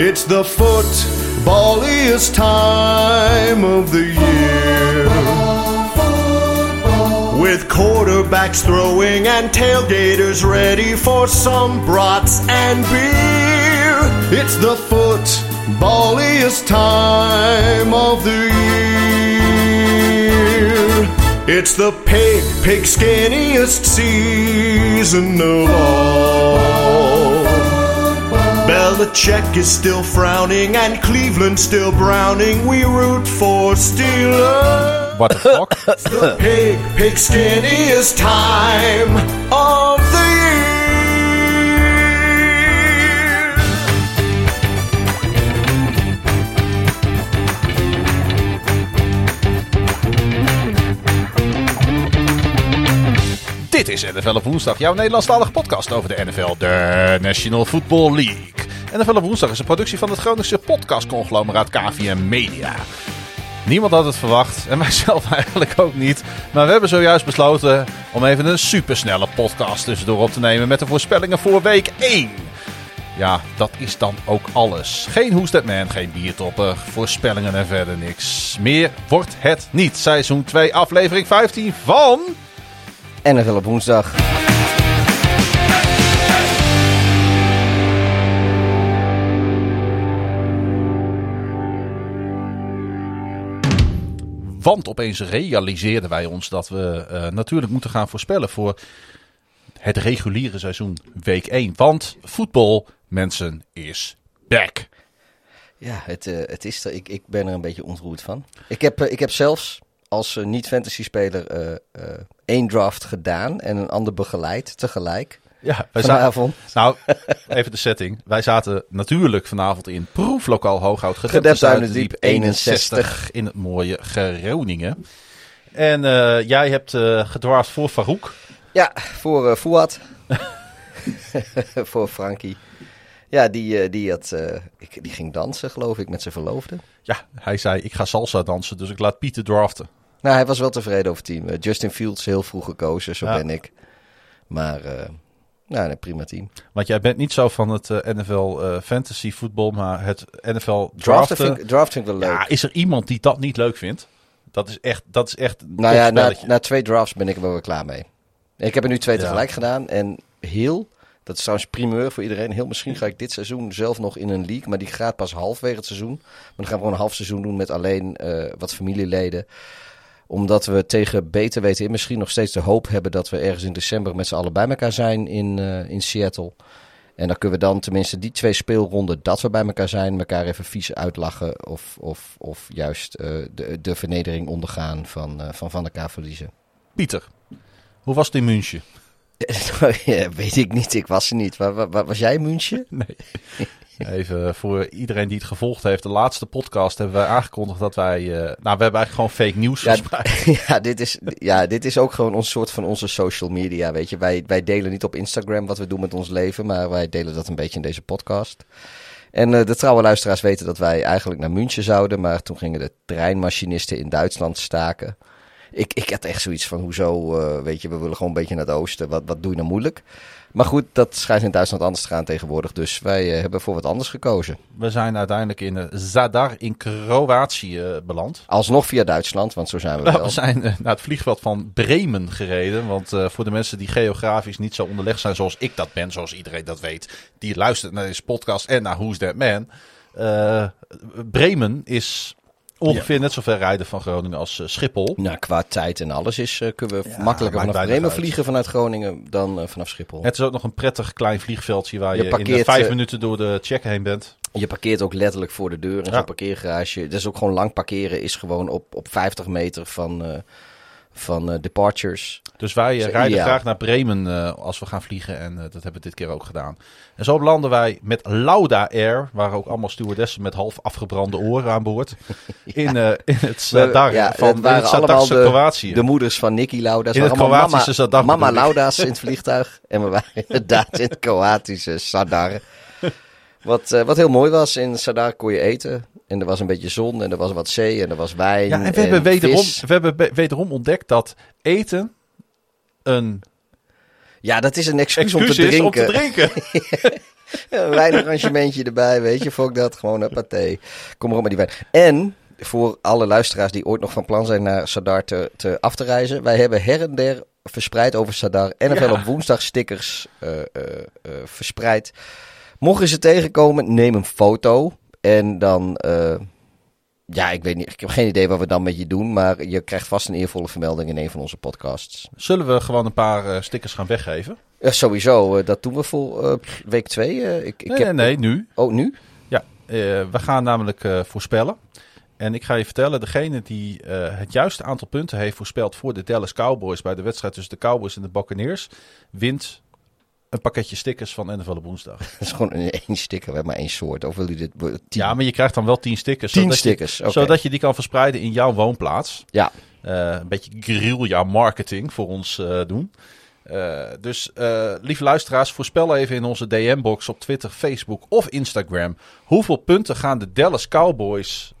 It's the footballiest time of the year. With quarterbacks throwing and tailgaters ready for some brats and beer. It's the footballiest time of the year. It's the pig, pig skinniest season of all. Belichick is still frowning and Cleveland still browning. We root for Steelers. What the fuck? The pig, pig skinniest time of the year. Dit is NFL op woensdag, jouw Nederlandstalige podcast over de NFL, de National Football League. NFL op woensdag is een productie van het Groningse podcastconglomeraat KVM Media. Niemand had het verwacht en wij zelf eigenlijk ook niet. Maar we hebben zojuist besloten om even een supersnelle podcast tussendoor op te nemen met de voorspellingen voor week 1. Ja, dat is dan ook alles. Geen That Man, geen biertopper, voorspellingen en verder niks. Meer wordt het niet. Seizoen 2, aflevering 15 van... NFL op woensdag. Want opeens realiseerden wij ons dat we eh, natuurlijk moeten gaan voorspellen voor het reguliere seizoen week 1. Want voetbal, mensen, is back. Ja, het, eh, het is. Ik, ik ben er een beetje ontroerd van. Ik heb, eh, ik heb zelfs als niet-fantasy-speler één draft gedaan en een ander begeleid tegelijk. Ja, wij zaten, Vanavond. nou, even de setting. Wij zaten natuurlijk vanavond in proeflokaal Hooghout. Zuiderdiep Zuiderdiep 61 in het mooie Groningen. En eh, jij hebt gedwaard voor Farouk. Ja, voor eh Fouad. voor Frankie. Ja, die, die, had, ik, die ging dansen, geloof ik, met zijn verloofde. Ja, hij zei ik ga salsa dansen, dus ik laat Pieter draften. Nou, hij was wel tevreden over het team. Justin Fields heel vroeg gekozen, zo Ja. ben ik. Maar, nou, nee, prima team. Want jij bent niet zo van het eh, NFL eh, fantasy voetbal, maar het NFL Draften draften. vind, ik- draften vind ik wel leuk. Ja, is er iemand die dat niet leuk vindt? Dat is echt, dat is echt een Nou ja, na, na twee drafts ben ik er wel weer klaar mee. Ik heb er nu twee Ja. tegelijk gedaan. En heel, dat is trouwens primeur voor iedereen. Heel misschien ga ik dit seizoen zelf nog in een league. Maar die gaat pas halfwege het seizoen. Maar dan gaan we gewoon een half seizoen doen met alleen eh, wat familieleden. Omdat we tegen beter weten in misschien nog steeds de hoop hebben dat we ergens in december met z'n allen bij elkaar zijn in, eh, in Seattle. En dan kunnen we dan tenminste die twee speelronden dat we bij elkaar zijn, elkaar even vies uitlachen. Of, of, of juist eh, de, de vernedering ondergaan van, eh, van van elkaar verliezen. Pieter, hoe was het in München? ja, weet ik niet, ik was er niet. Wa- wa- wa- was jij in München? Nee. Even voor iedereen die het gevolgd heeft. De laatste podcast hebben wij aangekondigd dat wij... eh, nou, we hebben eigenlijk gewoon fake nieuws Ja, ja, dit is, ja, dit is ook gewoon een soort van onze social media, weet je. Wij, wij delen niet op Instagram wat we doen met ons leven, maar wij delen dat een beetje in deze podcast. En eh, de trouwe luisteraars weten dat wij eigenlijk naar München zouden, maar toen gingen de treinmachinisten in Duitsland staken. Ik, ik had echt zoiets van, hoezo, eh, weet je, we willen gewoon een beetje naar het oosten. Wat, wat doe je nou moeilijk? Maar goed, dat schijnt in Duitsland anders te gaan tegenwoordig. Dus wij eh, hebben voor wat anders gekozen. We zijn uiteindelijk in eh, Zadar in Kroatië eh, beland. Alsnog via Duitsland, want zo zijn we Nou, wel. we zijn naar het vliegveld van Bremen gereden. Want voor de mensen die geografisch niet zo onderlegd zijn zoals ik dat ben, zoals iedereen dat weet, die luistert naar deze podcast en naar Who's That Man. Bremen is ongeveer net zo ver rijden van Groningen als eh, Schiphol. Nou, qua tijd en alles is, eh, kunnen we Ja, makkelijker vanaf Bremen vliegen vanuit Groningen dan eh, vanaf Schiphol. Het is ook nog een prettig klein vliegveldje waar Je je, in parkeert, vijf minuten door de check heen bent. Je parkeert ook letterlijk voor de deur in Ja. zo'n parkeergarage. Dus ook gewoon lang parkeren is gewoon op, op 50 meter van, eh, van eh, departures. Dus wij eh, rijden ideaal. graag naar Bremen eh, als we gaan vliegen. En dat hebben we dit keer ook gedaan. En zo landen wij met Lauda Air. Waar ook allemaal stewardessen met half afgebrande oren aan boord. In, in het Zadar ja, van het waren het allemaal de, Kroatië. de moeders van Nicky Lauda. In het Kroatische Zadar Mama, mama. Lauda's in het vliegtuig. En we waren inderdaad in het Kroatische Sadar. Wat, eh, wat heel mooi was, in Sadar kon je eten. En er was een beetje zon en er was wat zee en er was wijn ja, en we hebben, wederom, vis. we hebben be- wederom ontdekt dat eten een Ja, dat is een excuus, om te is om drinken. te drinken. Een wijnarrangementje erbij, weet je. Fok dat, gewoon een paté. Kom maar op met die wijn. En voor alle luisteraars die ooit nog van plan zijn naar Sadar te, te af te reizen. Wij hebben her en der verspreid over Sadar. NFL Ja. op woensdag stickers eh, eh, verspreid. Mocht je ze tegenkomen, neem een foto. En dan, eh, ja, ik weet niet, ik heb geen idee wat we dan met je doen. Maar je krijgt vast een eervolle vermelding in een van onze podcasts. Zullen we gewoon een paar eh, stickers gaan weggeven? Ja, sowieso, eh, dat doen we voor week 2. ik, ik Nee, heb, nee, nee, nu. Oh, nu? Ja, we gaan namelijk voorspellen. En ik ga je vertellen, degene die het juiste aantal punten heeft voorspeld voor de Dallas Cowboys bij de wedstrijd tussen de Cowboys en de Buccaneers, wint een pakketje stickers van NFL op woensdag. Dat is gewoon een één sticker, we hebben maar één soort. Of wil je dit tien, Ja, maar je krijgt dan wel 10 stickers. tien zodat je- stickers? Oké. Zodat je die kan verspreiden in jouw woonplaats. Ja, Eh, een beetje guerrilla marketing voor ons eh, doen. Eh, dus lieve luisteraars, voorspel even in onze DM-box op Twitter, Facebook of Instagram. Hoeveel punten gaan de Dallas Cowboys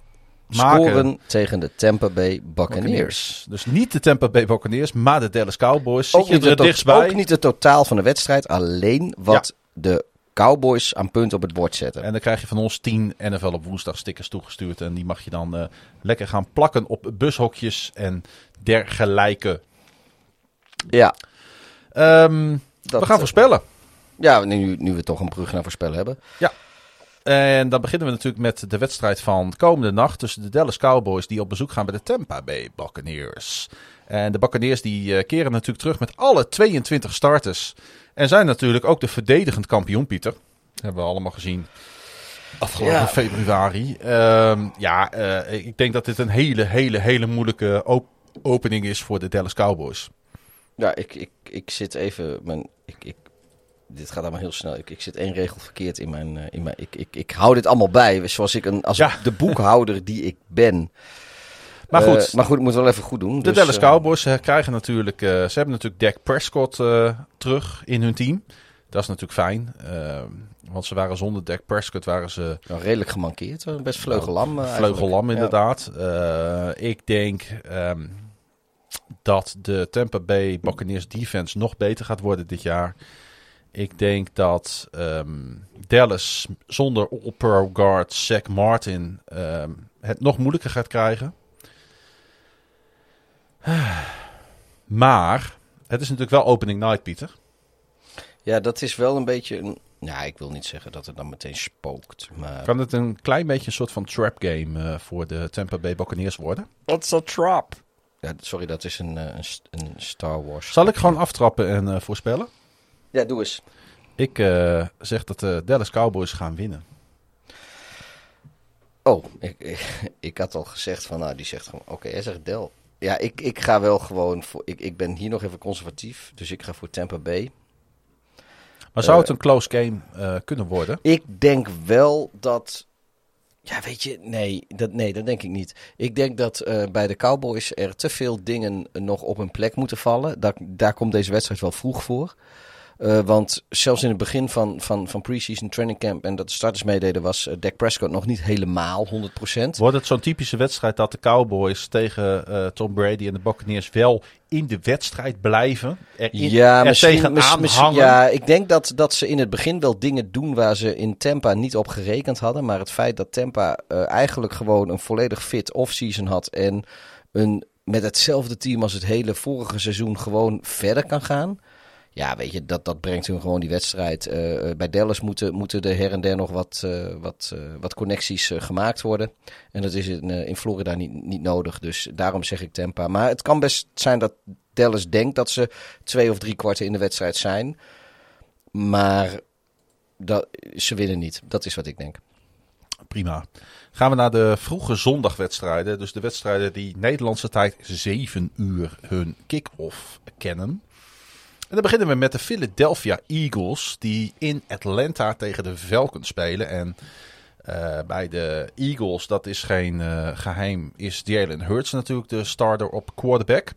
maken? scoren tegen de Tampa Bay Buccaneers. Dus niet de Tampa Bay Buccaneers, maar de Dallas Cowboys. Zit Ook je niet, er het, ook niet het totaal van de wedstrijd, alleen wat de Cowboys aan punten op het bord zetten. En dan krijg je van ons 10 NFL op woensdag stickers toegestuurd. En die mag je dan eh, lekker gaan plakken op bushokjes en dergelijke. Ja, Ehm, dat, we gaan eh, voorspellen. Ja, nu, nu we toch een brug naar voorspellen hebben. En dan beginnen we natuurlijk met de wedstrijd van komende nacht tussen de Dallas Cowboys die op bezoek gaan bij de Tampa Bay Buccaneers. En de Buccaneers die eh, keren natuurlijk terug met alle 22 starters. En zijn natuurlijk ook de verdedigend kampioen, Pieter. Hebben we allemaal gezien afgelopen Ja. februari. Ehm, ja, eh, ik denk dat dit een hele, hele, hele moeilijke op- opening is voor de Dallas Cowboys. Ja, ik, ik, ik zit even. Mijn, ik, ik, dit gaat allemaal heel snel. Ik, ik zit één regel verkeerd in mijn. eh, in mijn ik, ik, ik hou dit allemaal bij. Zoals ik een. Als Ja. de boekhouder die ik ben. Maar goed, maar goed, ik moet wel even goed doen. De dus, Dallas eh, Cowboys krijgen natuurlijk, ze hebben natuurlijk Dak Prescott terug in hun team. Dat is natuurlijk fijn, want ze waren zonder Dak Prescott waren ze nou, redelijk gemankeerd. Best vleugellam. eigenlijk. vleugellam Ja. inderdaad. Ik denk ehm, dat de Tampa Bay Buccaneers defense nog beter gaat worden dit jaar. Ik denk dat ehm, Dallas zonder All-Pro guard Zach Martin ehm, het nog moeilijker gaat krijgen. Maar het is natuurlijk wel opening night, Pieter. Ja, dat is wel een beetje. Een, nou, ik wil niet zeggen dat het dan meteen spookt. Maar. Kan het een klein beetje een soort van trap game eh, voor de Tampa Bay Buccaneers worden? What's a trap? Ja, sorry, dat is een, eh, een, een Star Wars. Zal ik gewoon aftrappen en eh, voorspellen? Ja, doe eens. Ik eh, zeg dat de Dallas Cowboys gaan winnen. Oh, ik, ik, ik had al gezegd van, nou, die zegt gewoon, oké, hij zegt Del. Ja, ik, ik ga wel gewoon voor, ik, ik ben hier nog even conservatief, dus ik ga voor Tampa Bay. Maar zou Eh, het een close game eh, kunnen worden? Ik denk wel dat, ja, weet je, nee, dat, nee, dat denk ik niet. Ik denk dat bij de Cowboys er te veel dingen nog op hun plek moeten vallen. Daar, daar komt deze wedstrijd wel vroeg voor. Eh, want zelfs in het begin van, van, van pre-season training camp en dat de starters meededen, was eh, Dak Prescott nog niet helemaal 100%. Wordt het zo'n typische wedstrijd dat de Cowboys tegen eh, Tom Brady en de Buccaneers wel in de wedstrijd blijven? Er, in, Ja, er misschien, ja, ik denk dat, dat ze in het begin wel dingen doen waar ze in Tampa niet op gerekend hadden. Maar het feit dat Tampa eigenlijk gewoon een volledig fit off-season had en een, met hetzelfde team als het hele vorige seizoen gewoon verder kan gaan. Ja, weet je, dat, dat brengt hun gewoon die wedstrijd. Eh, eh, bij Dallas moeten, moeten er her en der nog wat, eh, wat, wat connecties gemaakt worden. En dat is in, in Florida niet, niet nodig. Dus daarom zeg ik Tampa. Maar het kan best zijn dat Dallas denkt dat ze twee of drie kwarten in de wedstrijd zijn. Maar dat, ze winnen niet. Dat is wat ik denk. Prima. Gaan we naar de vroege zondagwedstrijden. Dus de wedstrijden die Nederlandse tijd 7 uur hun kick-off kennen. En dan beginnen we met de Philadelphia Eagles. Die in Atlanta tegen de Falcons spelen. En eh, bij de Eagles, dat is geen eh, geheim, is Jalen Hurts natuurlijk de starter op quarterback.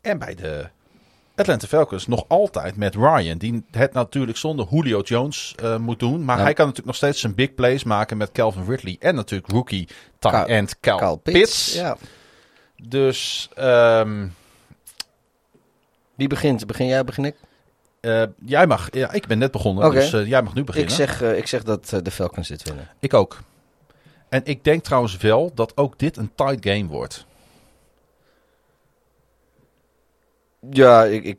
En bij de Atlanta Falcons nog altijd met Ryan. Die het natuurlijk zonder Julio Jones eh, moet doen. Maar Ja. hij kan natuurlijk nog steeds zijn big plays maken met Calvin Ridley. En natuurlijk rookie tight end Cal, Pitts. Pitts. Ja. Dus ehm, Wie begint? Begin jij, begin ik? Eh, jij mag, ja, ik ben net begonnen, dus eh, jij mag nu Ik beginnen. zeg, eh, ik zeg dat de Falcons dit winnen. Ik ook. En ik denk trouwens wel dat ook dit een tight game wordt. Ja, ik, ik,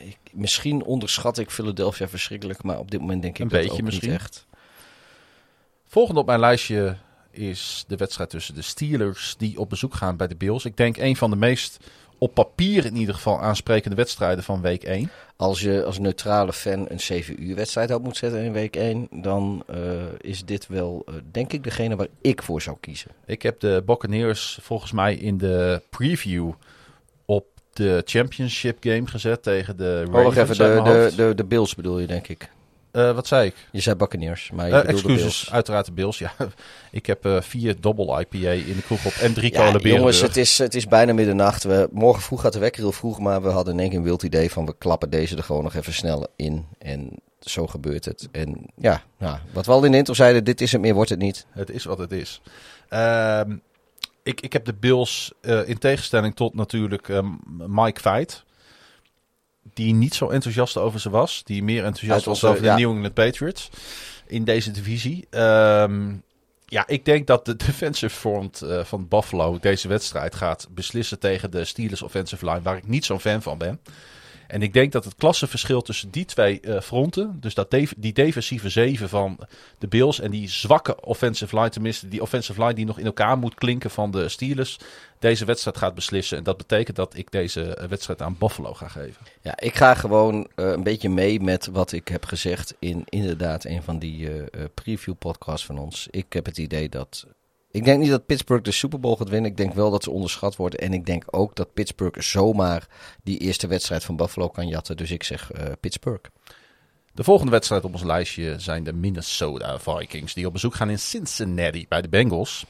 ik- misschien onderschat ik Philadelphia verschrikkelijk, maar op dit moment denk ik Een dat beetje ook misschien. niet echt. Volgende op mijn lijstje is de wedstrijd tussen de Steelers die op bezoek gaan bij de Bills. Ik denk een van de meest op papier in ieder geval aansprekende wedstrijden van week 1. Als je als neutrale fan een 7 uur wedstrijd op moet zetten in week 1, dan eh, is dit wel, eh, denk ik, degene waar ik voor zou kiezen. Ik heb de Buccaneers volgens mij in de preview op de championship game gezet tegen de Oh, Ravens wacht even, de, de, de, de Bills bedoel je, denk ik. Eh, wat zei ik? Je zei Buccaneers, maar je Eh, excuses, Bills. uiteraard de Bills. Ja, ik heb eh, vier double IPA in de kroeg op en drie Ja, cola jongens, Berenburg. het is, het is bijna middernacht. We, morgen vroeg gaat de wekker heel vroeg, maar we hadden in één keer een wild idee van we klappen deze er gewoon nog even snel in. En zo gebeurt het. En ja, nou, wat we al in de intro zeiden, dit is het meer, wordt het niet. Het is wat het is. Ehm, ik, ik heb de Bills in tegenstelling tot natuurlijk ehm, Mike Veit. Die niet zo enthousiast over ze was. Die meer enthousiast was over de. New England Patriots. In deze divisie. Ehm, ja, ik denk dat de defensive front eh, van Buffalo deze wedstrijd gaat beslissen tegen de Steelers offensive line. Waar ik niet zo'n fan van ben. En ik denk dat het klassenverschil tussen die twee eh, fronten, dus dat die defensieve zeven van de Bills en die zwakke offensive line, tenminste die offensive line die nog in elkaar moet klinken van de Steelers, deze wedstrijd gaat beslissen. En dat betekent dat ik deze eh, wedstrijd aan Buffalo ga geven. Ja, ik ga gewoon eh, een beetje mee met wat ik heb gezegd in inderdaad een van die preview podcasts van ons. Ik heb het idee dat. Ik denk niet dat Pittsburgh de Super Bowl gaat winnen. Ik denk wel dat ze onderschat worden. En ik denk ook dat Pittsburgh zomaar die eerste wedstrijd van Buffalo kan jatten. Dus ik zeg eh, Pittsburgh. De volgende wedstrijd op ons lijstje zijn de Minnesota Vikings, die op bezoek gaan in Cincinnati bij de Bengals.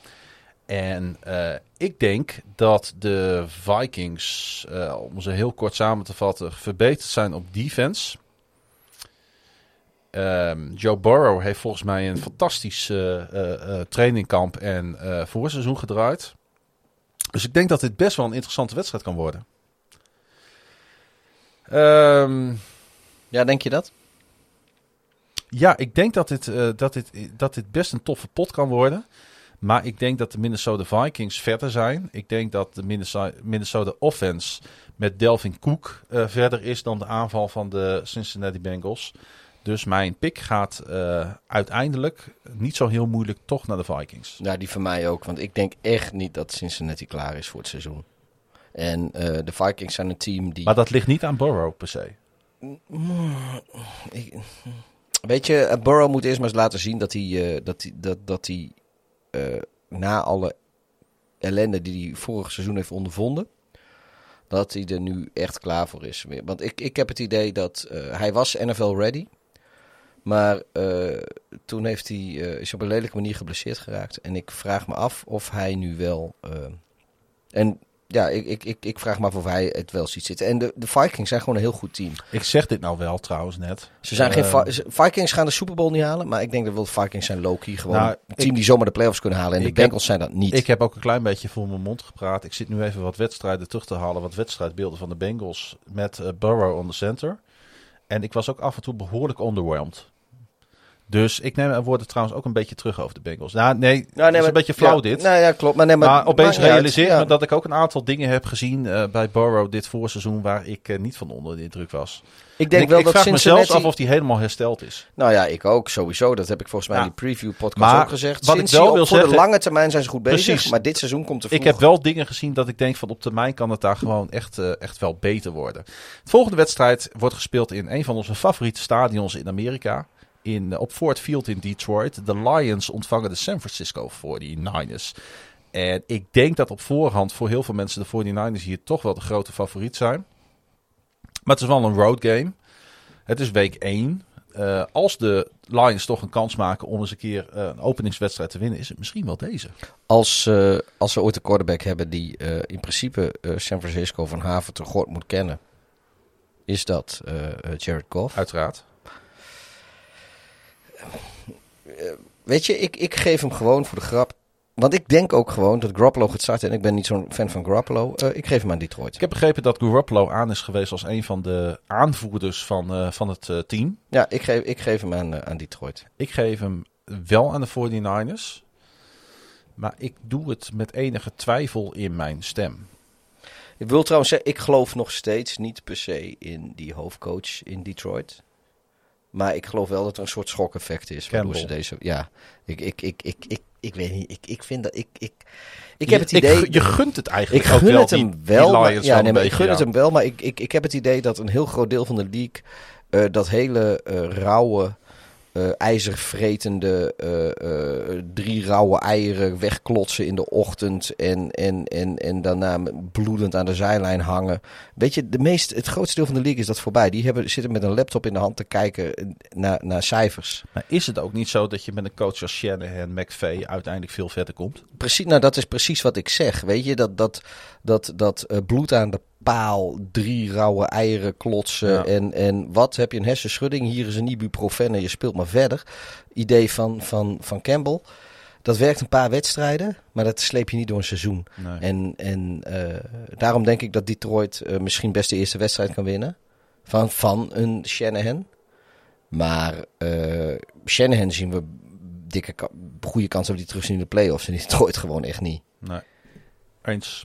En eh, ik denk dat de Vikings, eh, om ze heel kort samen te vatten, verbeterd zijn op defense. Ehm, Joe Burrow heeft volgens mij een fantastisch eh, eh, eh, trainingkamp en eh, voorseizoen gedraaid. Dus ik denk dat dit best wel een interessante wedstrijd kan worden. Ehm Ja, denk je dat? ja, ik denk dat dit, dat, dit, dat dit best een toffe pot kan worden. Maar ik denk dat de Minnesota Vikings verder zijn. Ik denk dat de Minnesota, Offense met Delvin Cook verder is dan de aanval van de Cincinnati Bengals. Dus mijn pick gaat eh, uiteindelijk niet zo heel moeilijk toch naar de Vikings. Ja, die van mij ook. Want ik denk echt niet dat Cincinnati klaar is voor het seizoen. En eh, de Vikings zijn een team die... Maar dat ligt niet aan Burrow per se. Ik- weet je, eh, Burrow moet eerst maar eens laten zien dat hij, dat hij, dat, dat hij na alle ellende die hij vorig seizoen heeft ondervonden, dat hij er nu echt klaar voor is. weer. Want ik, ik heb het idee dat hij was NFL ready, maar eh, toen heeft hij, eh, is op een lelijke manier geblesseerd geraakt. En ik vraag me af of hij nu wel... eh, en ja, ik, ik, ik, ik vraag me af of hij het wel ziet zitten. En de, de Vikings zijn gewoon een heel goed team. Ik zeg dit nou wel trouwens net. Ze zijn geen Vi- Vikings gaan de Super Bowl niet halen, maar ik denk dat wel de Vikings zijn low-key gewoon Nou, een team ik- die zomaar de playoffs kunnen halen. En de heb- Bengals zijn dat niet. Ik heb ook een klein beetje voor mijn mond gepraat. Ik zit nu even wat wedstrijden terug te halen. Wat wedstrijdbeelden van de Bengals met Burrow on the center. En ik was ook af en toe behoorlijk underwhelmed. Dus ik neem mijn woorden trouwens ook een beetje terug over de Bengals. Nou, nee, het is een beetje flauw ja, dit. Nou ja, klopt. Maar, nee, maar, maar opeens realiseer ik Ja. me dat ik ook een aantal dingen heb gezien eh, bij Burrow dit voorseizoen waar ik eh, niet van onder de indruk was. Ik denk En wel ik dat vraag Cincinnati... mezelf af of die helemaal hersteld is. Nou ja, ik ook sowieso. Dat heb ik volgens mij Ja. in die preview podcast Maar ook gezegd. wat ik wel op- wil voor de lange termijn zijn ze goed bezig, Precies. maar dit seizoen komt er Ik heb wel dingen gezien dat ik denk van op termijn kan het daar gewoon echt, eh, echt wel beter worden. De volgende wedstrijd wordt gespeeld in een van onze favoriete stadions in Amerika. In, eh, op Ford Field in Detroit. De Lions ontvangen de San Francisco 49ers. En ik denk dat op voorhand voor heel veel mensen de 49ers hier toch wel de grote favoriet zijn. Maar het is wel een road game. Het is week 1. Eh, als de Lions toch een kans maken om eens een keer eh, een openingswedstrijd te winnen, is het misschien wel deze. Als, als ze ooit een quarterback hebben die in principe San Francisco van haven tot gort moet kennen, is dat Jared Goff. Uiteraard. Weet je, ik, ik geef hem gewoon voor de grap Want ik denk ook gewoon dat Garoppolo gaat starten. En ik ben niet zo'n fan van Garoppolo. Eh, ik geef hem aan Detroit. Ik heb begrepen dat Garoppolo aan is geweest als een van de aanvoerders van, eh, van het eh, team. Ja, ik geef, ik geef hem aan, eh, aan Detroit. Ik geef hem wel aan de 49ers. Maar ik doe het met enige twijfel in mijn stem. Ik wil trouwens zeggen, ik geloof nog steeds niet per se in die hoofdcoach in Detroit. Maar ik geloof wel dat er een soort schokeffect is. Waardoor ze deze. Ja, ik, ik, ik, ik, ik, ik weet niet. Ik, ik vind dat. Ik, ik, ik heb het idee. Je, je gunt het Ik eigenlijk ook gun wel, het hem wel. maar, ja, wel nee, maar ik gun het hem wel. Maar ik, ik, ik heb het idee dat een heel groot deel van de league. eh, dat hele eh, rauwe. Eh ijzervretende. eh, eh, drie rauwe eieren wegklotsen in de ochtend. En, en, en, en daarna bloedend aan de zijlijn hangen. Weet je, de meest, het grootste deel van de league is dat voorbij. Die hebben, zitten met een laptop in de hand te kijken naar, naar cijfers. Maar is het ook niet zo dat je met een coach als Shanahan, McVay uiteindelijk veel verder komt? Precies, nou, dat is precies wat ik zeg. Weet je, dat, dat, dat, dat bloed aan de paal, drie rauwe eieren klotsen Ja. en, en wat, heb je een hersenschudding, hier is een ibuprofen en je speelt maar verder. Idee van, van, van Campbell. Dat werkt een paar wedstrijden, maar dat sleep je niet door een seizoen. Nee. En, en eh, daarom denk ik dat Detroit eh, misschien best de eerste wedstrijd kan winnen. Van, van een Shanahan. Maar eh, Shanahan zien we dikke goede kans we die terug zien in de playoffs. En Detroit gewoon echt niet. Nee. Eens.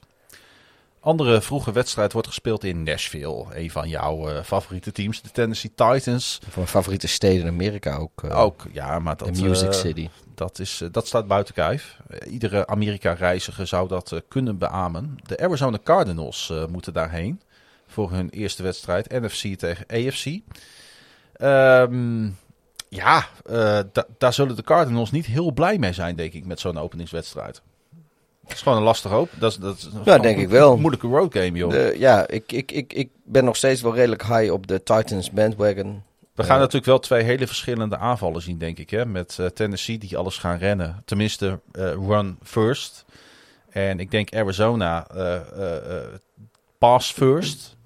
Andere vroege wedstrijd wordt gespeeld in Nashville. Een van jouw eh, favoriete teams, de Tennessee Titans. Van mijn favoriete steden in Amerika ook. eh, Ook, ja, maar dat, Music eh, City. dat, is, dat staat buiten kijf. Iedere Amerika-reiziger zou dat kunnen beamen. De Arizona Cardinals moeten daarheen voor hun eerste wedstrijd. NFC tegen AFC. Ehm, ja, da- daar zullen de Cardinals niet heel blij mee zijn, denk ik, met zo'n openingswedstrijd. Het is gewoon een lastig hoop. Dat is, dat is gewoon denk een ik wel. moeilijke roadgame, joh. De- ja, ik, ik, ik, ik ben nog steeds wel redelijk high op de Titans bandwagon. We gaan Eh, natuurlijk wel twee hele verschillende aanvallen zien, denk ik. Hè? Met eh, Tennessee die alles gaan rennen. Tenminste, eh, run first. En ik denk Arizona pass first.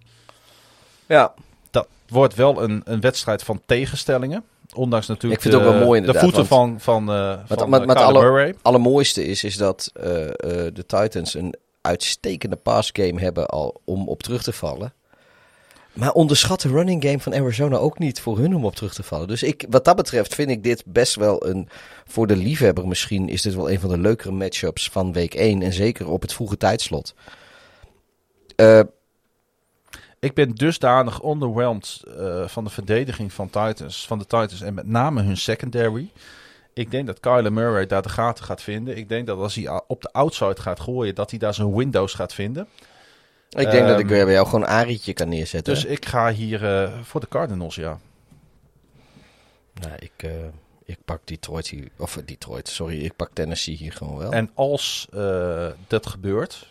Ja, Dat wordt wel een, een wedstrijd van tegenstellingen. Ondanks natuurlijk Ik vind het ook wel de- mooi de voeten want- van, van, eh van met- eh, met Kyler alle- allermooiste is, is dat eh, eh, de Titans een uitstekende passgame hebben al om op terug te vallen. Maar onderschat de running game van Arizona ook niet voor hun om op terug te vallen. Dus ik, wat dat betreft vind ik dit best wel een... Voor de liefhebber misschien is dit wel een van de leukere matchups van week 1. En zeker op het vroege tijdslot. Eh, Ik ben dusdanig underwhelmed eh, van de verdediging van, Titans, van de Titans. En met name hun secondary. Ik denk dat Kyler Murray daar de gaten gaat vinden. Ik denk dat als hij op de outside gaat gooien, dat hij daar zijn windows gaat vinden. ik denk dat ik Ehm, weer bij jou gewoon een Arietje kan neerzetten. Dus ik ga hier eh, voor de Cardinals, ja. Nou, ik, eh, ik pak Detroit hier. Of Detroit, sorry. Ik pak Tennessee hier gewoon wel. En als dat gebeurt,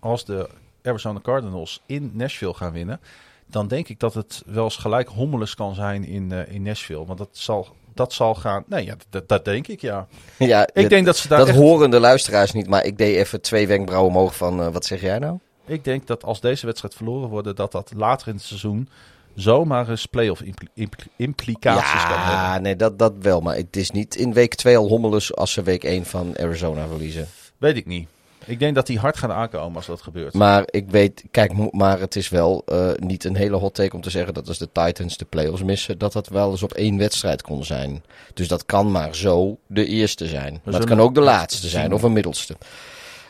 als de Arizona Cardinals in Nashville gaan winnen, dan denk ik dat het wel eens gelijk hommeles kan zijn in, eh, in Nashville. Want dat zal, dat zal gaan. Nee, ja, dat, dat denk ik, ja. ja, Ik denk dat ze daar dat echt- horen de luisteraars niet, maar ik deed even twee wenkbrauwen omhoog van, eh, wat zeg jij nou? Ik denk dat als deze wedstrijd verloren wordt, dat dat later in het seizoen zomaar eens playoff impli- impli- implicaties kan hebben. Ja, nee, dat, dat wel, maar het is niet in week 2 al hommeles als ze week 1 van Arizona verliezen. Weet ik niet. Ik denk dat die hard gaan aankomen als dat gebeurt. Maar ik weet, kijk, maar het is wel eh, niet een hele hot take om te zeggen dat als de Titans de playoffs missen, dat dat wel eens op één wedstrijd kon zijn. Dus dat kan maar zo de eerste zijn. Maar het zullen kan ook de laatste zijn of een middelste.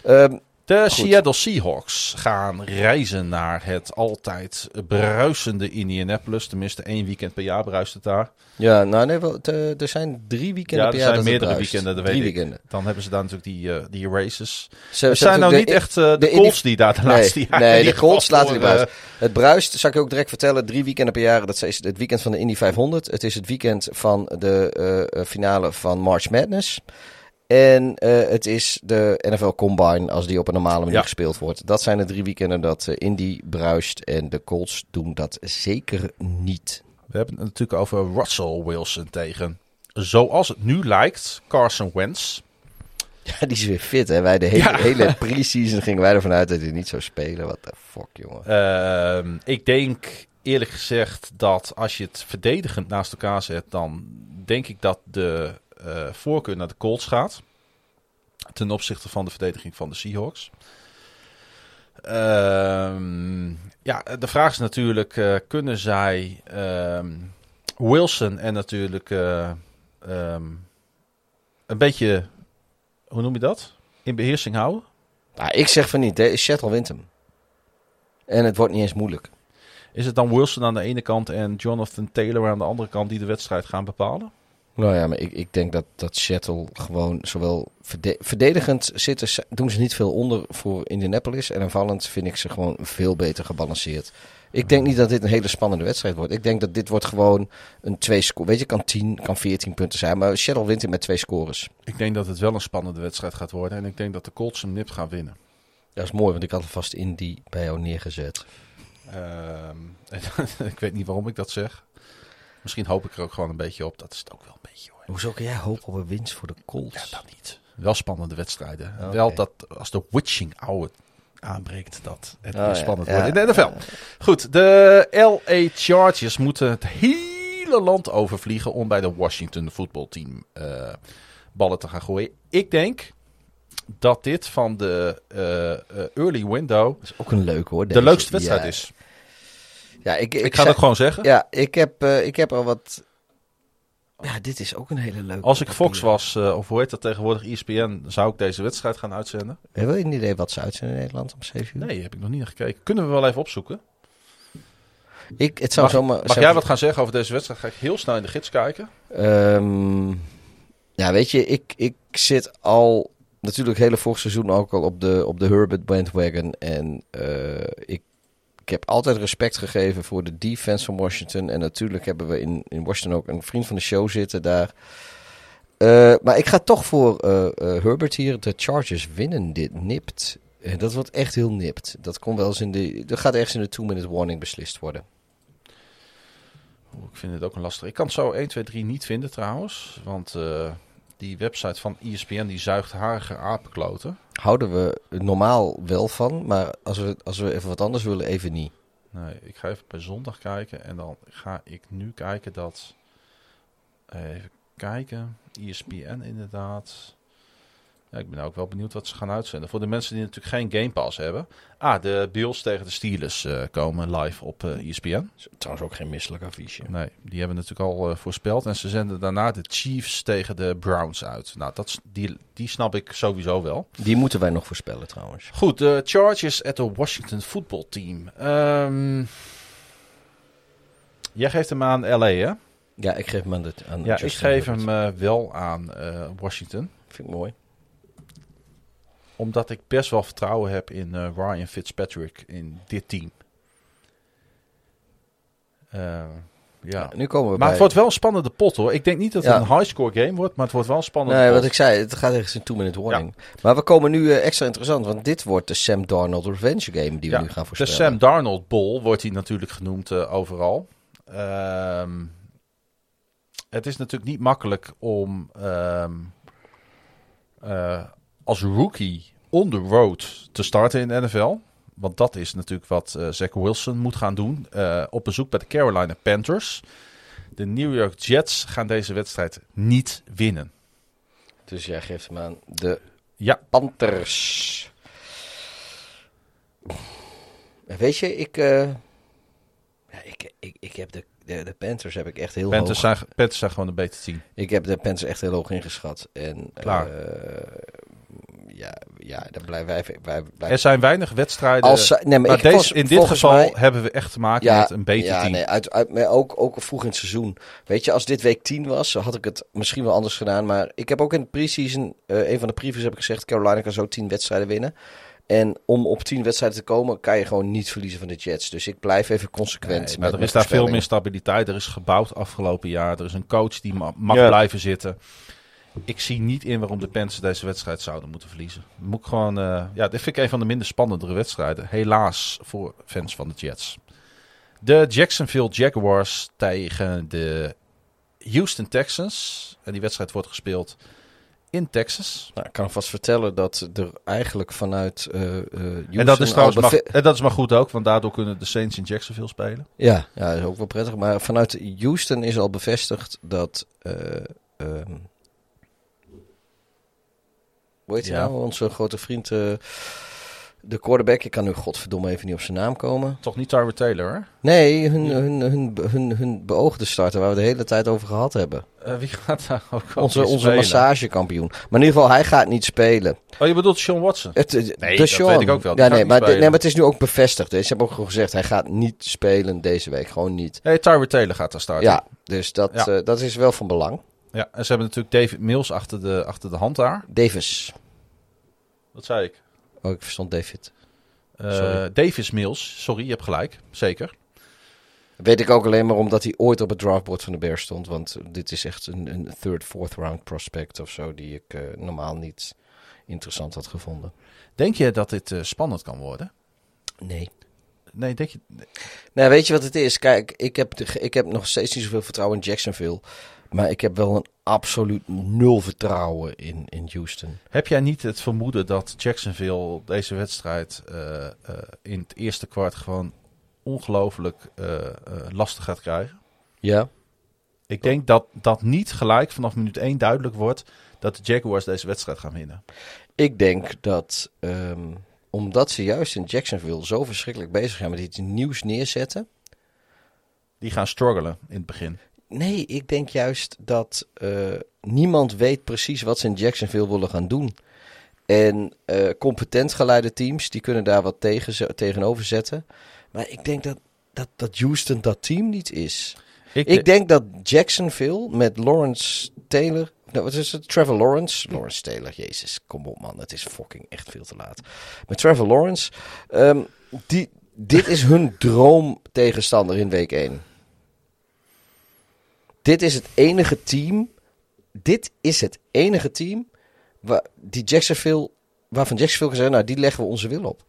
Ehm, De Seattle Seahawks gaan reizen naar het altijd bruisende Indianapolis. Tenminste, één weekend per jaar bruist het daar. ja, nou nee, wel, te- er zijn drie weekenden Ja, per er jaar zijn dat het meerdere weekenden, dat weet ik. weekenden. Dan hebben ze daar natuurlijk die, eh, die races. Ze, Het zijn nou niet echt eh, de, de Colts die daar de laatste jaren nee de Colts laten die bruisen. Het bruist, zal ik je ook direct vertellen, drie weekenden per jaar. Dat is het weekend van de Indy 500. Het is het weekend van de eh, eh, finale van March Madness. En eh, het is de NFL Combine als die op een normale manier Ja. gespeeld wordt. Dat zijn de drie weekenden dat eh, Indy bruist. En de Colts doen dat zeker niet. We hebben het natuurlijk over Russell Wilson tegen, zoals het nu lijkt, Carson Wentz. Ja, die is weer fit hè. Wij de hele, Ja. hele pre-season gingen wij ervan uit dat hij niet zou spelen. Wat de fuck jongen. Ehm, ik denk eerlijk gezegd dat als je het verdedigend naast elkaar zet, dan denk ik dat de eh, voorkeur naar de Colts gaat. ten opzichte van de verdediging van de Seahawks. Ehm, ja, de vraag is natuurlijk, eh, kunnen zij ehm, Wilson en natuurlijk eh, ehm, een beetje, hoe noem je dat? In beheersing houden? Nou, ik zeg van niet. hè. Seattle wint hem. En het wordt niet eens moeilijk. Is het dan Wilson aan de ene kant en Jonathan Taylor aan de andere kant die de wedstrijd gaan bepalen? Nou ja, maar ik, ik denk dat, dat Seattle gewoon zowel verde- verdedigend zitten, ze- doen ze niet veel onder voor Indianapolis. En aanvallend vind ik ze gewoon veel beter gebalanceerd. Ik denk niet dat dit een hele spannende wedstrijd wordt. Ik denk dat dit wordt gewoon een twee score. Weet je, kan 10, kan 14 punten zijn. Maar Seattle wint het met twee scores. Ik denk dat het wel een spannende wedstrijd gaat worden. En ik denk dat de Colts hem nipt gaan winnen. Dat is mooi, want ik had alvast in die bij jou neergezet. Ehm, ik weet niet waarom ik dat zeg. Misschien hoop ik er ook gewoon een beetje op. Dat is het ook wel een beetje hoor. Hoezo kan jij hopen op een winst voor de Colts? Ja, dat niet. Wel spannende wedstrijden. Wel dat als de witching hour aanbreekt, dat het Oh, weer spannend Ja. wordt in de NFL. Goed, de LA Chargers moeten het hele land overvliegen om bij de Washington voetbalteam eh ballen te gaan gooien. Ik denk dat dit van de eh, eh, early window Dat is ook een leuke hoor. de leukste wedstrijd Ja. is. Ja, ik, Ik, ik, ga zei- dat gewoon zeggen. Ja, ik heb, eh, ik heb al wat... Ja, dit is ook een hele leuke. Als ik Fox was, eh, of hoe heet dat tegenwoordig, ESPN, zou ik deze wedstrijd gaan uitzenden. Heb je een idee wat ze uitzenden in Nederland om 7 uur? Nee, heb ik nog niet naar gekeken. Kunnen we wel even opzoeken. Ik, het zou Mag, zomaar... mag zou- jij wat gaan zeggen over deze wedstrijd? Ga ik heel snel in de gids kijken. Ehm, ja, weet je, ik, ik zit al natuurlijk het hele vorig seizoen ook al op de, op de Herbert bandwagon. En eh, ik, ik heb altijd respect gegeven voor de defense van Washington. En natuurlijk hebben we in, in Washington ook een vriend van de show zitten daar. Eh, maar ik ga toch voor eh, eh, Herbert hier. De Chargers winnen dit nipt. Dat wordt echt heel nipt. Dat komt wel eens in de. Dat gaat ergens in de two-minute warning beslist worden. Ik vind het ook een lastig. Ik kan het zo 1, 2, 3 niet vinden trouwens. Want die website van ESPN die zuigt harige apenkloten. Houden we normaal wel van, maar als we, als we even wat anders willen, even niet. Nee, ik ga even bij zondag kijken. En dan ga ik nu kijken dat... Even kijken. ESPN inderdaad. Ja, ik ben ook wel benieuwd wat ze gaan uitzenden. Voor de mensen die natuurlijk geen Game Pass hebben. Ah, de Bills tegen de Steelers eh, komen live op eh ESPN. Trouwens ook geen misselijk affiche. Nee, die hebben natuurlijk al eh, voorspeld. En ze zenden daarna de Chiefs tegen de Browns uit. Nou, dat, die, die snap ik sowieso wel. Die moeten wij nog voorspellen trouwens. Goed, de Chargers at the Washington Football Team. Ehm, jij geeft hem aan LA, hè? Ja, ik geef hem aan, de, aan Ja, ik geef hem wel aan Washington. Vind ik mooi. Omdat ik best wel vertrouwen heb in eh, Ryan Fitzpatrick in dit team. Eh, ja. Nu komen we Maar het wordt wel een spannende pot hoor. Ik denk niet dat het Ja. een highscore game wordt, maar het wordt wel een spannende Nee, pot. wat ik zei, het gaat ergens in two-minute warning. Maar we komen nu eh, extra interessant, want dit wordt de Sam Darnold Revenge Game die Ja, we nu gaan De voorspellen. Sam Darnold Bowl wordt hij natuurlijk genoemd overal. Ehm, het is natuurlijk niet makkelijk om ehm, eh, als rookie on the road te starten in de NFL. Want dat is natuurlijk wat eh Zach Wilson moet gaan doen. eh, op bezoek bij de Carolina Panthers. De New York Jets gaan deze wedstrijd niet winnen. Dus jij geeft hem aan de Ja, Panthers. Weet je, ik, eh, ik, ik, ik heb de, de, de Panthers heb ik echt heel Panthers hoog. zijn, Panthers zijn gewoon een beter team. Ik heb de Panthers echt heel hoog ingeschat. En, Klaar. Ja, ja, daar blijven wij, wij, wij Er zijn weinig wedstrijden. Als, zij- nee, maar maar ik, deze, in dit geval mij- hebben we echt te maken met een beter ja, team. Nee, uit, uit, maar ook, ook vroeg in het seizoen. Weet je, als dit week 10 was, had ik het misschien wel anders gedaan. Maar ik heb ook in de pre-season, eh, een van de previews heb ik gezegd, Carolina kan zo 10 wedstrijden winnen. En om op 10 wedstrijden te komen, kan je gewoon niet verliezen van de Jets. Dus ik blijf even consequent. Nee, met maar er is daar veel meer stabiliteit. Er is gebouwd afgelopen jaar. Er is een coach die ma- mag Ja. blijven zitten. Ik zie niet in waarom de Panthers deze wedstrijd zouden moeten verliezen. Moet ik gewoon, eh, ja, dit vind ik een van de minder spannendere wedstrijden. Helaas voor fans van de Jets. De Jacksonville Jaguars tegen de Houston Texans. En die wedstrijd wordt gespeeld in Texas. Nou, ik kan vast vertellen dat er eigenlijk vanuit eh Houston en dat is trouwens maar, en dat is maar goed ook, want daardoor kunnen de Saints in Jacksonville spelen. Ja, ja, dat is ook wel prettig. Maar vanuit Houston is al bevestigd dat. eh, ehm, Hoe heet hij Ja. nou? Onze grote vriend, eh, de quarterback. Ik kan nu godverdomme even niet op zijn naam komen. Toch niet Tyrod Taylor, hoor. Nee, hun, hun, hun, hun, hun beoogde starter waar we de hele tijd over gehad hebben. Eh, wie gaat daar ook Onze, onze spelen? massagekampioen. Maar in ieder geval, hij gaat niet spelen. Oh, je bedoelt Sean Watson? Het, Nee, de dat weet ik ook wel. Die Ja, nee, maar, de- spelen. nee, maar het is nu ook bevestigd. Dus ze hebben ook gezegd, hij gaat niet spelen deze week. Gewoon niet. Nee, Tyrod Taylor gaat daar starten. Ja, dus dat, Ja. eh, dat is wel van belang. ja. En ze hebben natuurlijk David Mills achter de, achter de hand daar. Davis. Wat zei ik? Oh, ik verstond David. Sorry. Davis Mills. Sorry, je hebt gelijk. Zeker. Weet ik ook alleen maar omdat hij ooit op het draftboard van de Bears stond. Want dit is echt een, een third, fourth round prospect of zo. Die ik eh, normaal niet interessant had gevonden. Denk je dat dit eh, spannend kan worden? Nee. Nee, denk je... Nou, weet je wat het is? Kijk, ik heb, de, ik heb nog steeds niet zoveel vertrouwen in Jacksonville. Maar ik heb wel een absoluut nul vertrouwen in, in Houston. Heb jij niet het vermoeden dat Jacksonville deze wedstrijd eh, eh, in het eerste kwart gewoon ongelooflijk eh, lastig gaat krijgen? Ja? Ik denk dat dat niet gelijk vanaf minuut 1 duidelijk wordt dat de Jaguars deze wedstrijd gaan winnen. Ik denk dat ehm, omdat ze juist in Jacksonville zo verschrikkelijk bezig zijn met iets nieuws neerzetten. Die gaan struggelen in het begin. Nee, ik denk juist dat eh, niemand weet precies wat ze in Jacksonville willen gaan doen. En eh, competent geleide teams, die kunnen daar wat tegen, tegenover zetten. Maar ik denk dat, dat, dat Houston dat team niet is. Ik denk dat Jacksonville met Lawrence Taylor. Nou, wat is het? Trevor Lawrence. Lawrence Taylor, jezus, kom op man. Het is fucking echt veel te laat. Met Trevor Lawrence. ehm, die, dit is hun droom tegenstander in week 1. Dit is het enige team. Dit is het enige team. Waar, die Jacksonville, waarvan Jacksonville gezegd nou die leggen we onze wil op.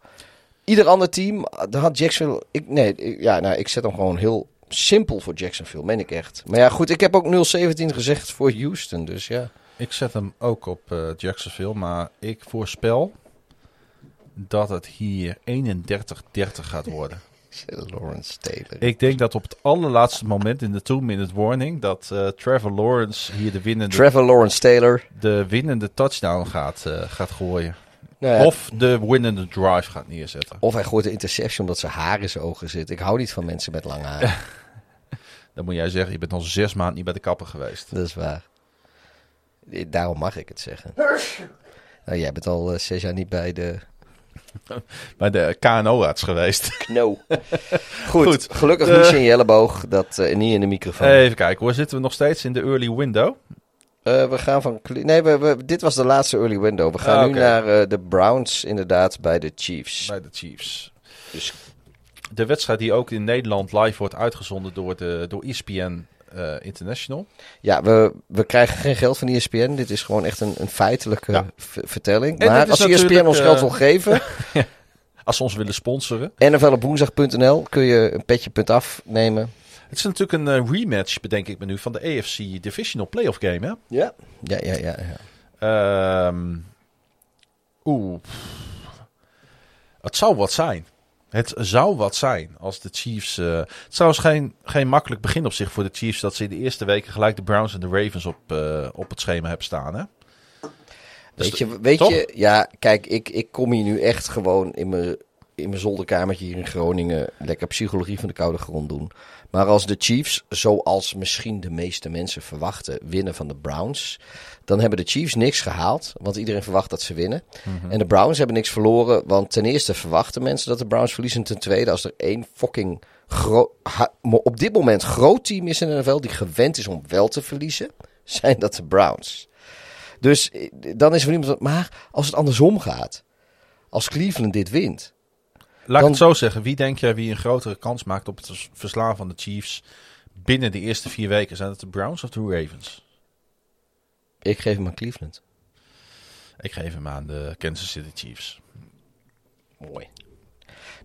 Ieder ander team, daar had Jacksonville. Ik, nee, ik- ja, nou, ik zet hem gewoon heel simpel voor Jacksonville, meen ik echt. Maar ja, goed, ik heb ook 0-17 gezegd voor Houston, dus ja. Ik zet hem ook op eh, Jacksonville, maar ik voorspel dat het hier 31-30 gaat worden. Lawrence Taylor. Ik denk dat op het allerlaatste moment in de two-minute warning dat eh, Trevor Lawrence hier de winnende, Trevor Lawrence Taylor. de winnende touchdown gaat, eh, gaat gooien. Nou ja, Of de winnende drive gaat neerzetten. of hij gooit een interception omdat zijn haar in zijn ogen zit. Ik hou niet van mensen met lange haar. Dan moet jij zeggen, je bent al zes maanden niet bij de kapper geweest. Dat is waar. Eh, Daarom mag ik het zeggen. Nou, jij bent al eh, zes jaar niet bij de Bij de KNO-arts geweest. kno. Goed, Goed. gelukkig Eh. niet in je elleboog, dat, eh, niet in de microfoon. Even kijken hoor, zitten we nog steeds in de early window? Eh, we gaan van. Nee, we, we- dit was de laatste early window. We gaan Ah, nu naar de Browns, inderdaad, bij de Chiefs. Bij de Chiefs. Dus- De wedstrijd die ook in Nederland live wordt uitgezonden door, de, door ESPN eh, International. Ja, we, we krijgen geen geld van ESPN. Dit is gewoon echt een, een feitelijke Ja. vertelling. En maar als ESPN ons eh, geld wil geven, Als ze ons willen sponsoren. nflopwoensdag.nl kun je een petje punt afnemen. Het is natuurlijk een eh, rematch, bedenk ik me nu, van de AFC Divisional Playoff Game. Hè? Ja. Ja, ja, ja. ja. Ehm, Oeh. Het zou wat zijn. Het zou wat zijn als de Chiefs. eh, het is trouwens geen, geen makkelijk begin op zich voor de Chiefs dat ze in de eerste weken gelijk de Browns en de Ravens op, eh, op het schema hebben staan. Hè? Dus Weet je, weet je ja, kijk, ik, ik kom hier nu echt gewoon in mijn, in mijn zolderkamertje hier in Groningen lekker psychologie van de koude grond doen. Maar als de Chiefs, zoals misschien de meeste mensen verwachten, winnen van de Browns, dan hebben de Chiefs niks gehaald, want iedereen verwacht dat ze winnen. Mhm. En de Browns hebben niks verloren, want ten eerste verwachten mensen dat de Browns verliezen. Ten tweede, als er één fucking op dit moment groot team is in de NFL die gewend is om wel te verliezen, zijn dat de Browns. Dus eh, dan is er van iemand. Maar als het andersom gaat. Als Cleveland dit wint. Laat Dan- ik het zo zeggen. Wie denk jij wie een grotere kans maakt op het vers- verslaan van de Chiefs binnen de eerste vier weken? Zijn het de Browns of de Ravens? Ik geef hem aan Cleveland. Ik geef hem aan de Kansas City Chiefs. Mooi.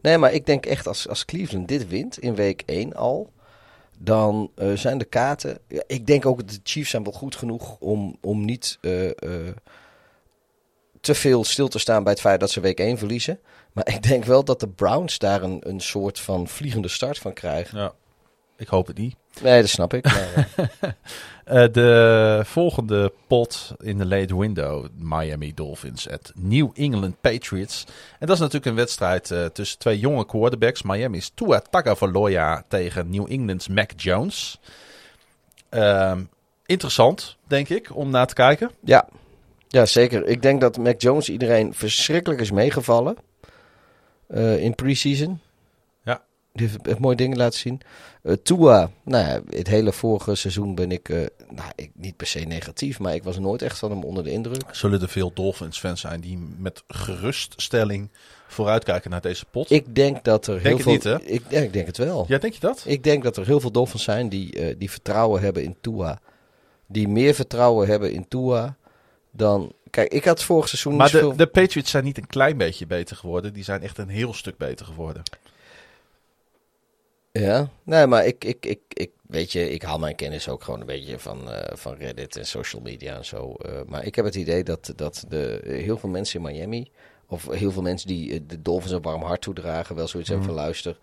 Nee, maar ik denk echt als, als Cleveland dit wint in week 1 al. Dan eh, zijn de kaarten. Ja, ik denk ook dat de Chiefs zijn wel goed genoeg om, om niet eh, eh, te veel stil te staan bij het feit dat ze week 1 verliezen. Maar ik denk wel dat de Browns daar een, een soort van vliegende start van krijgen. Ja. Ik hoop het niet. Nee, dat snap ik. Maar, eh, Eh, de volgende pot in de late window, Miami Dolphins at New England Patriots. En dat is natuurlijk een wedstrijd eh, tussen twee jonge quarterbacks. Miami's Tua Tagovailoa tegen New England's Mac Jones. Ehm, interessant, denk ik, om naar te kijken. ja. Ja, zeker. Ik denk dat Mac Jones iedereen verschrikkelijk is meegevallen eh, in preseason. Ja. Die heeft mooie dingen laten zien. Eh Tua, nou ja, het hele vorige seizoen ben ik, eh, nou, ik niet per se negatief, maar ik was nooit echt van hem onder de indruk. Zullen er veel Dolphins-fans zijn die met geruststelling vooruitkijken naar deze pot? Ik denk dat er heel veel. niet, hè? Ik, ja, ik denk het wel. Ja, denk je dat? Ik denk dat er heel veel Dolphins zijn die, die vertrouwen hebben in Tua. Die meer vertrouwen hebben in Tua dan. Kijk, ik had vorig seizoen. Maar de, de Patriots zijn niet een klein beetje beter geworden. Die zijn echt een heel stuk beter geworden. Ja, nee, maar ik, ik, ik, ik, weet je, ik haal mijn kennis ook gewoon een beetje van, eh, van Reddit en social media en zo. Eh, maar ik heb het idee dat, dat de, heel veel mensen in Miami, of heel veel mensen die eh, de Dolphins een warm hart toedragen, wel zoiets hebben van luister.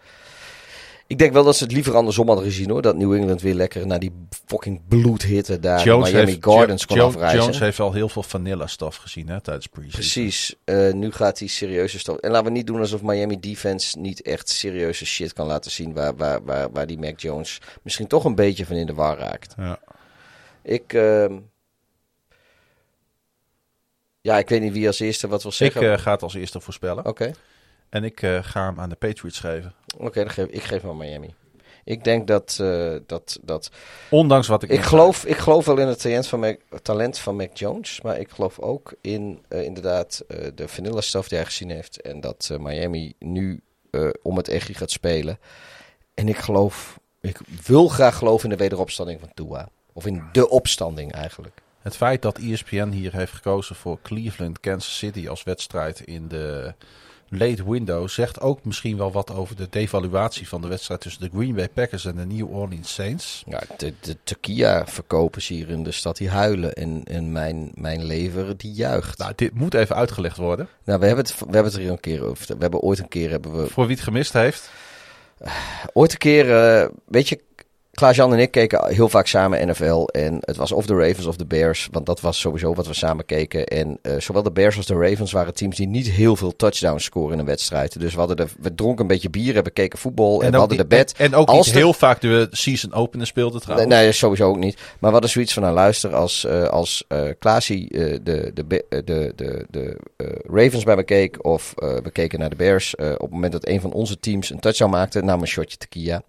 Ik denk wel dat ze het liever andersom hadden gezien hoor. Dat New England weer lekker naar die fucking bloedhitte daar in Miami Gardens Jo- kon Jo- afreizen. Jones heeft al heel veel vanilla stuff gezien hè, tijdens preseason. Precies. Eh, nu gaat hij serieuze stof. En laten we niet doen alsof Miami defense niet echt serieuze shit kan laten zien. Waar, waar, waar, waar die Mac Jones misschien toch een beetje van in de war raakt. Ja. Ik. ehm, ja, ik weet niet wie als eerste wat wil Ik zeggen. eh, ga het als eerste voorspellen. Oké, En ik eh, ga hem aan de Patriots geven. Oké, dan geef ik geef hem aan Miami. Ik denk dat. eh, dat, dat Ondanks wat ik... ik, geloof, ik geloof wel in het talent van, Mac, talent van Mac Jones. Maar ik geloof ook in eh, inderdaad de vanilla stuff die hij gezien heeft. En dat Miami nu om het echi gaat spelen. En ik geloof, ik wil graag geloven in de wederopstanding van Tua. Of in de opstanding eigenlijk. Het feit dat ESPN hier heeft gekozen voor Cleveland, Kansas City als wedstrijd in de late window zegt ook misschien wel wat over de devaluatie van de wedstrijd tussen de Green Bay Packers en de New Orleans Saints. Ja, de, de Tequila-verkopers hier in de stad die huilen. En, en mijn, mijn lever die juicht. Nou, dit moet even uitgelegd worden. Nou, we hebben, het, we hebben het er hier een keer over. We hebben ooit een keer hebben we Voor wie het gemist heeft. Ooit een keer, eh, weet je, Klaas-Jan en ik keken heel vaak samen NFL. En het was of de Ravens of de Bears. Want dat was sowieso wat we samen keken. En eh, zowel de Bears als de Ravens waren teams die niet heel veel touchdowns scoren in een wedstrijd. Dus we, hadden de, we dronken een beetje bier en we keken voetbal. En, we hadden de bed. En, en ook Als niet de- heel vaak de season opener speelde Nee, trouwens. nee, sowieso ook niet. Maar we hadden zoiets van, nou luister, als, eh als Klaasie eh, de, de, de, de, de Ravens bij me keek of we keken naar de Bears, op het moment dat een van onze teams een touchdown maakte, nam een shotje tequila.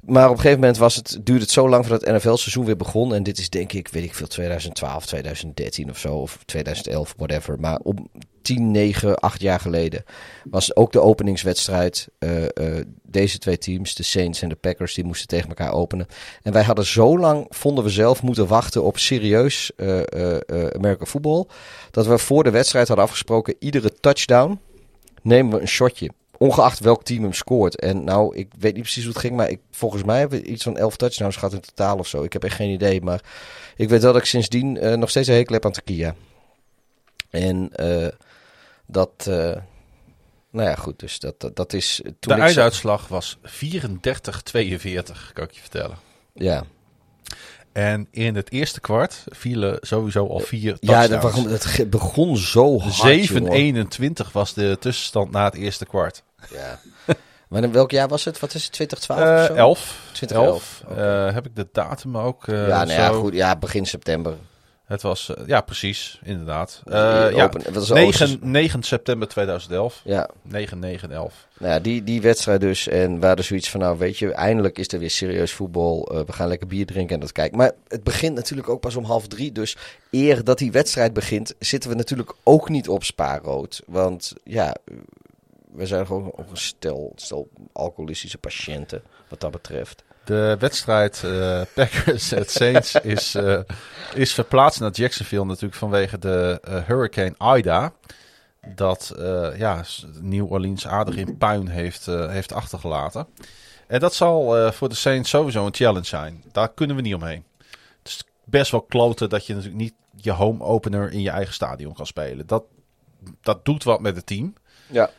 Maar op een gegeven moment was het, duurde het zo lang voordat het NFL-seizoen weer begon. En dit is denk ik, weet ik veel, 2012, 2013 of zo. Of 2011, whatever. Maar om 10, 9, 8 jaar geleden was ook de openingswedstrijd. eh, eh, deze twee teams, de Saints en de Packers, die moesten tegen elkaar openen. En wij hadden zo lang, vonden we zelf, moeten wachten op serieus eh, American voetbal. Dat we voor de wedstrijd hadden afgesproken, iedere touchdown nemen we een shotje. Ongeacht welk team hem scoort. En nou, ik weet niet precies hoe het ging, maar ik, volgens mij hebben we iets van 11 touchdowns gehad in totaal of zo. Ik heb echt geen idee, maar ik weet wel dat ik sindsdien eh, nog steeds een hekel heb aan Turkije. En eh, dat, eh, nou ja, goed, dus dat, dat, dat is... Toen de ik einduitslag was 34-42, kan ik je vertellen. Ja, En in het eerste kwart vielen sowieso al vier ja touchdowns. begon, het begon zo hard, jongen. 7-21 was de tussenstand na het eerste kwart. Ja. Maar in welk jaar was het? Wat is het? 2012 of Eh zo? 11. 2011, 11. Eh, heb ik de datum ook eh, ja, nou ja, goed. Ja, begin september. Het was, ja precies, inderdaad. Ja, open- wat is de 9, open- 9 september 2011. Ja, 9, 9, 11. nou ja, die, die wedstrijd dus. En we hadden zoiets van, nou weet je, eindelijk is er weer serieus voetbal. We gaan lekker bier drinken en dat kijken. Maar het begint natuurlijk ook pas om half drie. Dus eer dat die wedstrijd begint, zitten we natuurlijk ook niet op spaarrood. Want ja, we zijn gewoon ook een stel, stel alcoholistische patiënten wat dat betreft. De wedstrijd eh, Packers at Saints is, eh, is verplaatst naar Jacksonville natuurlijk vanwege de eh, Hurricane Ida. Dat ja, New Orleans aardig in puin heeft, heeft achtergelaten. En dat zal voor de Saints sowieso een challenge zijn. Daar kunnen we niet omheen. Het is best wel kloten dat je natuurlijk niet je home opener in je eigen stadion kan spelen. Dat, dat doet wat met het team. Ja.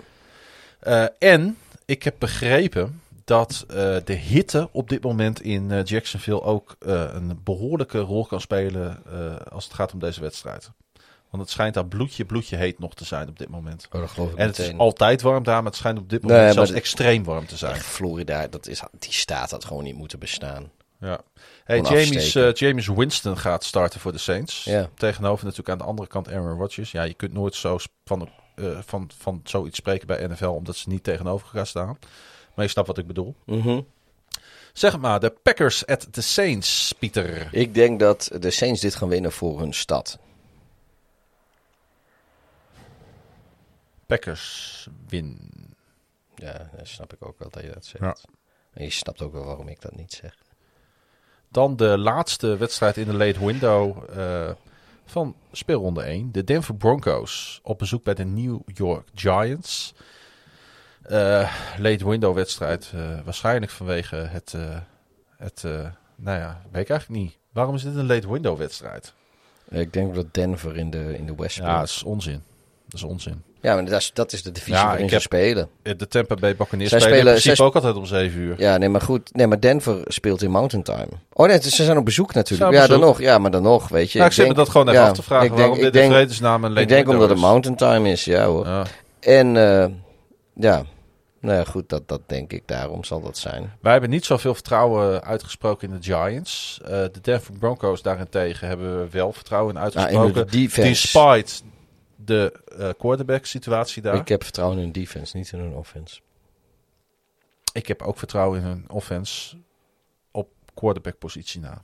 Eh, en ik heb begrepen dat eh, de hitte op dit moment in eh, Jacksonville ook een behoorlijke rol kan spelen als het gaat om deze wedstrijd. Want het schijnt daar bloedje, bloedje heet nog te zijn op dit moment. Oh, dat geloof ik En het is altijd warm daar, maar het schijnt op dit moment zelfs de- extreem warm te zijn. Florida, dat is, die staat had gewoon niet moeten bestaan. Ja. Hey, James, James Winston gaat starten voor de Saints. Ja. Tegenover natuurlijk aan de andere kant Aaron Rodgers. Ja, je kunt nooit zo van, eh, van, van zoiets spreken bij NFL, omdat ze niet tegenover elkaar staan. Maar je snapt wat ik bedoel. Mhm. Zeg het maar, de Packers at the Saints, Pieter. Ik denk dat de Saints dit gaan winnen voor hun stad. Packers win. Ja, dat snap ik ook wel dat je dat zegt. Ja. En je snapt ook wel waarom ik dat niet zeg. Dan de laatste wedstrijd in de late window eh, van speelronde 1. De Denver Broncos op bezoek bij de New York Giants. Eh, late window wedstrijd. eh, waarschijnlijk vanwege het... eh, het nou ja, weet ik eigenlijk niet. Waarom is dit een late window wedstrijd? Ik denk dat Denver in de, in de West Ja, dat is onzin. Dat is onzin. Ja, maar dat is, dat is de divisie Ja, waarin ze spelen. De Tampa Bay Buccaneers Zij spelen, principe zij- ook altijd om 7 uur. Ja, nee, maar goed. Nee, maar Denver speelt in Mountain Time. Oh nee, ze zijn op bezoek natuurlijk. Ja, dan nog. Ja, maar dan nog, weet je. Nou, ik zit me dat gewoon even ja, af te vragen. ik denk- waarom ik dit vredesnaam een Ik denk omdat het. Mountain Time is, ja hoor. Ja. En eh, ja, nou ja, goed, dat, dat denk ik. Daarom zal dat zijn. Wij hebben niet zoveel vertrouwen uitgesproken in de Giants. Eh, de Denver Broncos daarentegen hebben we wel vertrouwen in Nou, uitgesproken. in de defense. Despite de eh, quarterback situatie daar. Ik Ik, heb vertrouwen in hun defense, niet in hun offense. heb ook vertrouwen in hun offense op quarterback positie na.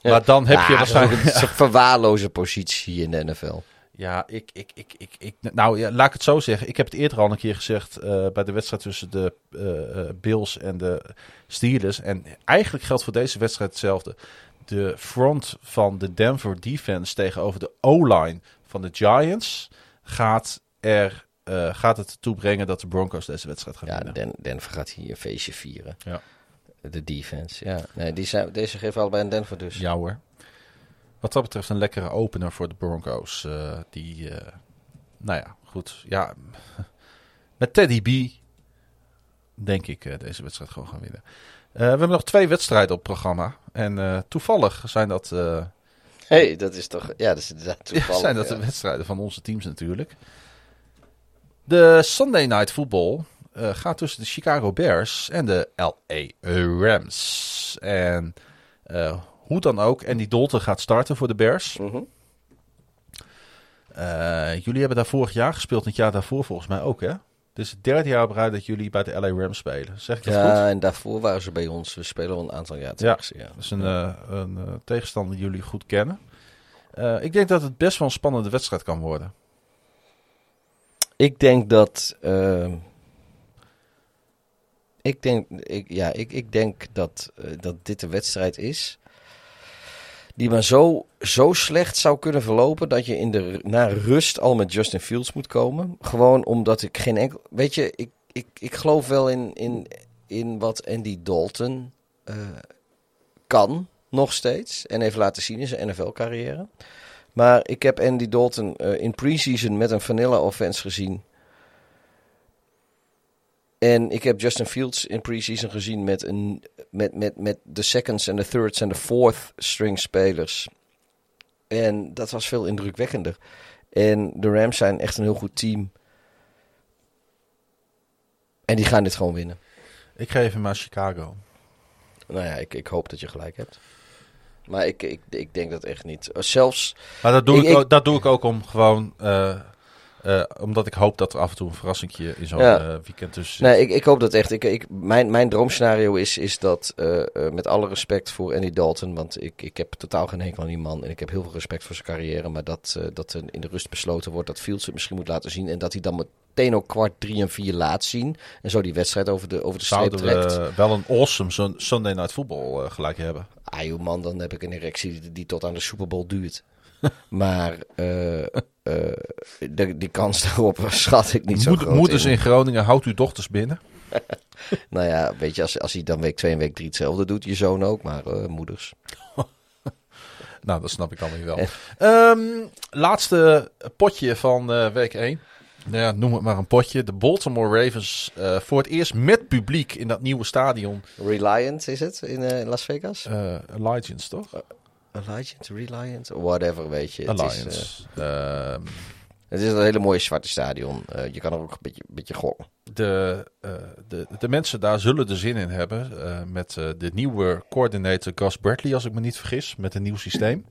Ja. Maar dan heb je waarschijnlijk... Een verwaarloze positie in de NFL. Ja, ik, ik, ik, ik, ik, nou ja, laat ik het zo zeggen. Ik heb het eerder al een keer gezegd eh, bij de wedstrijd tussen de eh, Bills en de Steelers. En eigenlijk geldt voor deze wedstrijd hetzelfde. De front van de Denver defense tegenover de O-line van de Giants gaat, er, eh, gaat het toe brengen dat de Broncos deze wedstrijd gaan Ja, winnen. Den, Denver gaat hier een feestje vieren. Ja. De defense, ja. Nee, die zijn, deze geven allebei een Denver dus. Ja hoor. Wat dat betreft een lekkere opener voor de Broncos. eh, die, eh, nou ja, goed. Ja, met Teddy B denk ik deze wedstrijd gewoon gaan winnen. We hebben nog twee wedstrijden op het programma. En toevallig zijn dat, hey, dat is toch... Ja, dat is inderdaad toevallig. ja, zijn dat ja. de wedstrijden van onze teams natuurlijk. De Sunday Night Football eh, gaat tussen de Chicago Bears en de LA Rams. En eh, hoe dan ook, Andy Dalton gaat starten voor de Bears. Mhm. Eh, jullie hebben daar vorig jaar gespeeld en het jaar daarvoor volgens mij ook, hè? Dit is het derde jaar op rij dat jullie bij de LA Rams spelen. Zeg ik dat goed? Ja, en daarvoor waren ze bij ons. We spelen al een aantal jaar tegen ze, ja. Dat is een, eh, een eh, tegenstander die jullie goed kennen. Eh, ik denk dat het best wel een spannende wedstrijd kan worden. Ik denk dat. ehm, ik denk, ik, ja, ik, ik denk dat, dat dit de wedstrijd is. Die maar zo, zo slecht zou kunnen verlopen. dat je in de, naar rust al met Justin Fields moet komen. Gewoon omdat ik geen enkel. Weet je, ik, ik, ik geloof wel in, in, in wat Andy Dalton eh, kan. Nog steeds. En heeft laten zien in zijn NFL-carrière. Maar ik heb Andy Dalton eh, in preseason met een vanilla offense gezien. En ik heb Justin Fields in preseason gezien met, een, met, met, met de seconds en de thirds en de fourth string spelers. En dat was veel indrukwekkender. En de Rams zijn echt een heel goed team. En die gaan dit gewoon winnen. Ik geef hem aan Chicago. Nou ja, ik, ik hoop dat je gelijk hebt. Maar ik, ik, ik denk dat echt niet. Zelfs Maar dat doe Ik- ik, ik- ook, dat doe ik ook om gewoon... eh, eh, omdat ik hoop dat er af en toe een verrassingje in zo'n Ja. eh, weekend tussen zit. Nee, ik, ik hoop dat echt. Ik, ik, mijn, mijn droomscenario is, is dat, eh, met alle respect voor Andy Dalton, want ik, ik heb totaal geen hekel aan die man en ik heb heel veel respect voor zijn carrière, maar dat, dat er in de rust besloten wordt dat Fields het misschien moet laten zien en dat hij dan meteen ook kwart drie en vier laat zien en zo die wedstrijd over de, over de streep Zouden trekt. we wel een awesome Sun- Sunday Night Football gelijk hebben. Ah joh man, dan heb ik een erectie die, die tot aan de Super Bowl duurt. maar eh, eh, de, die kans daarop schat ik niet zo groot moeders in. in Groningen, houdt uw dochters binnen. Nou ja, weet je, als, als hij dan week 2 en week 3 hetzelfde doet, je zoon ook, maar moeders. Nou, dat snap ik weer wel. Ehm, laatste potje van eh, week 1. Nou ja, noem het maar een potje. De Baltimore Ravens voor het eerst met publiek in dat nieuwe stadion. Reliant is het in Las Vegas? Uh, Allegiance, toch? Allegiant, Reliant, whatever, weet je. Het Alliance. is, Ehm, het is een hele mooie zwarte stadion. Eh, je kan er ook een beetje, beetje gokken. de, eh, de, de mensen daar zullen er zin in hebben. eh, met eh, de nieuwe coördinator Gus Bradley, als ik me niet vergis. Met een nieuw systeem.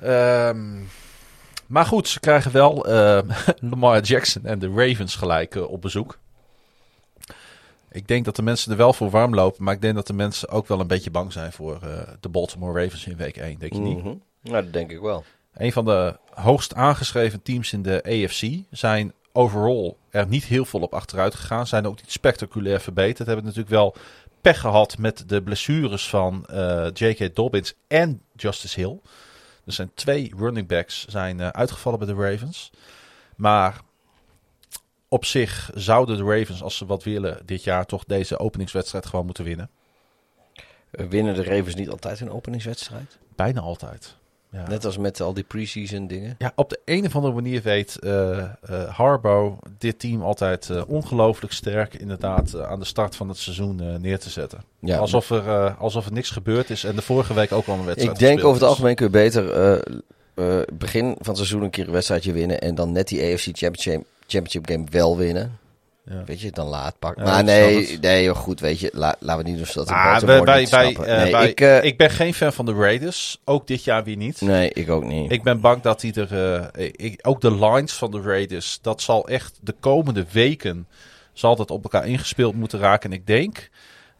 Ehm, maar goed, ze krijgen wel eh, Lamar Jackson en de Ravens gelijk eh, op bezoek. Ik denk dat de mensen er wel voor warm lopen. Maar ik denk dat de mensen ook wel een beetje bang zijn voor eh, de Baltimore Ravens in week 1. Denk je niet? Nou, dat denk ik wel. Een van de hoogst aangeschreven teams in de AFC zijn overall er niet heel veel op achteruit gegaan. Zijn ook niet spectaculair verbeterd. Hebben natuurlijk wel pech gehad met de blessures van eh, J.K. Dobbins en Justice Hill. Er zijn twee running backs zijn eh, uitgevallen bij de Ravens. Maar op zich zouden de Ravens, als ze wat willen dit jaar, toch deze openingswedstrijd gewoon moeten winnen. Eh, winnen de Ravens niet altijd een openingswedstrijd? Bijna altijd. Ja. Net als met al die preseason dingen. Ja, op de een of andere manier weet eh eh, Harbo dit team altijd ongelooflijk sterk inderdaad aan de start van het seizoen neer te zetten. Ja, alsof, er, alsof er niks gebeurd is en de vorige week ook al een wedstrijd ik denk over het algemeen kun je beter begin van het seizoen een keer een wedstrijdje winnen. En dan net die AFC Championship, championship game wel winnen. Ja. Weet je, dan laat pakken. Ja, maar nee, nee goed, weet je. La, laten we niet doen zodat Ah, wij, wij, snappen. eh, nee, wij- ik, eh, ik ben geen fan van de Raiders, ook dit jaar weer niet. nee, ik ook niet. Ik ben bang dat die er, eh, ik, ook de lines van de Raiders, dat zal echt de komende weken, zal dat op elkaar ingespeeld moeten raken. En ik denk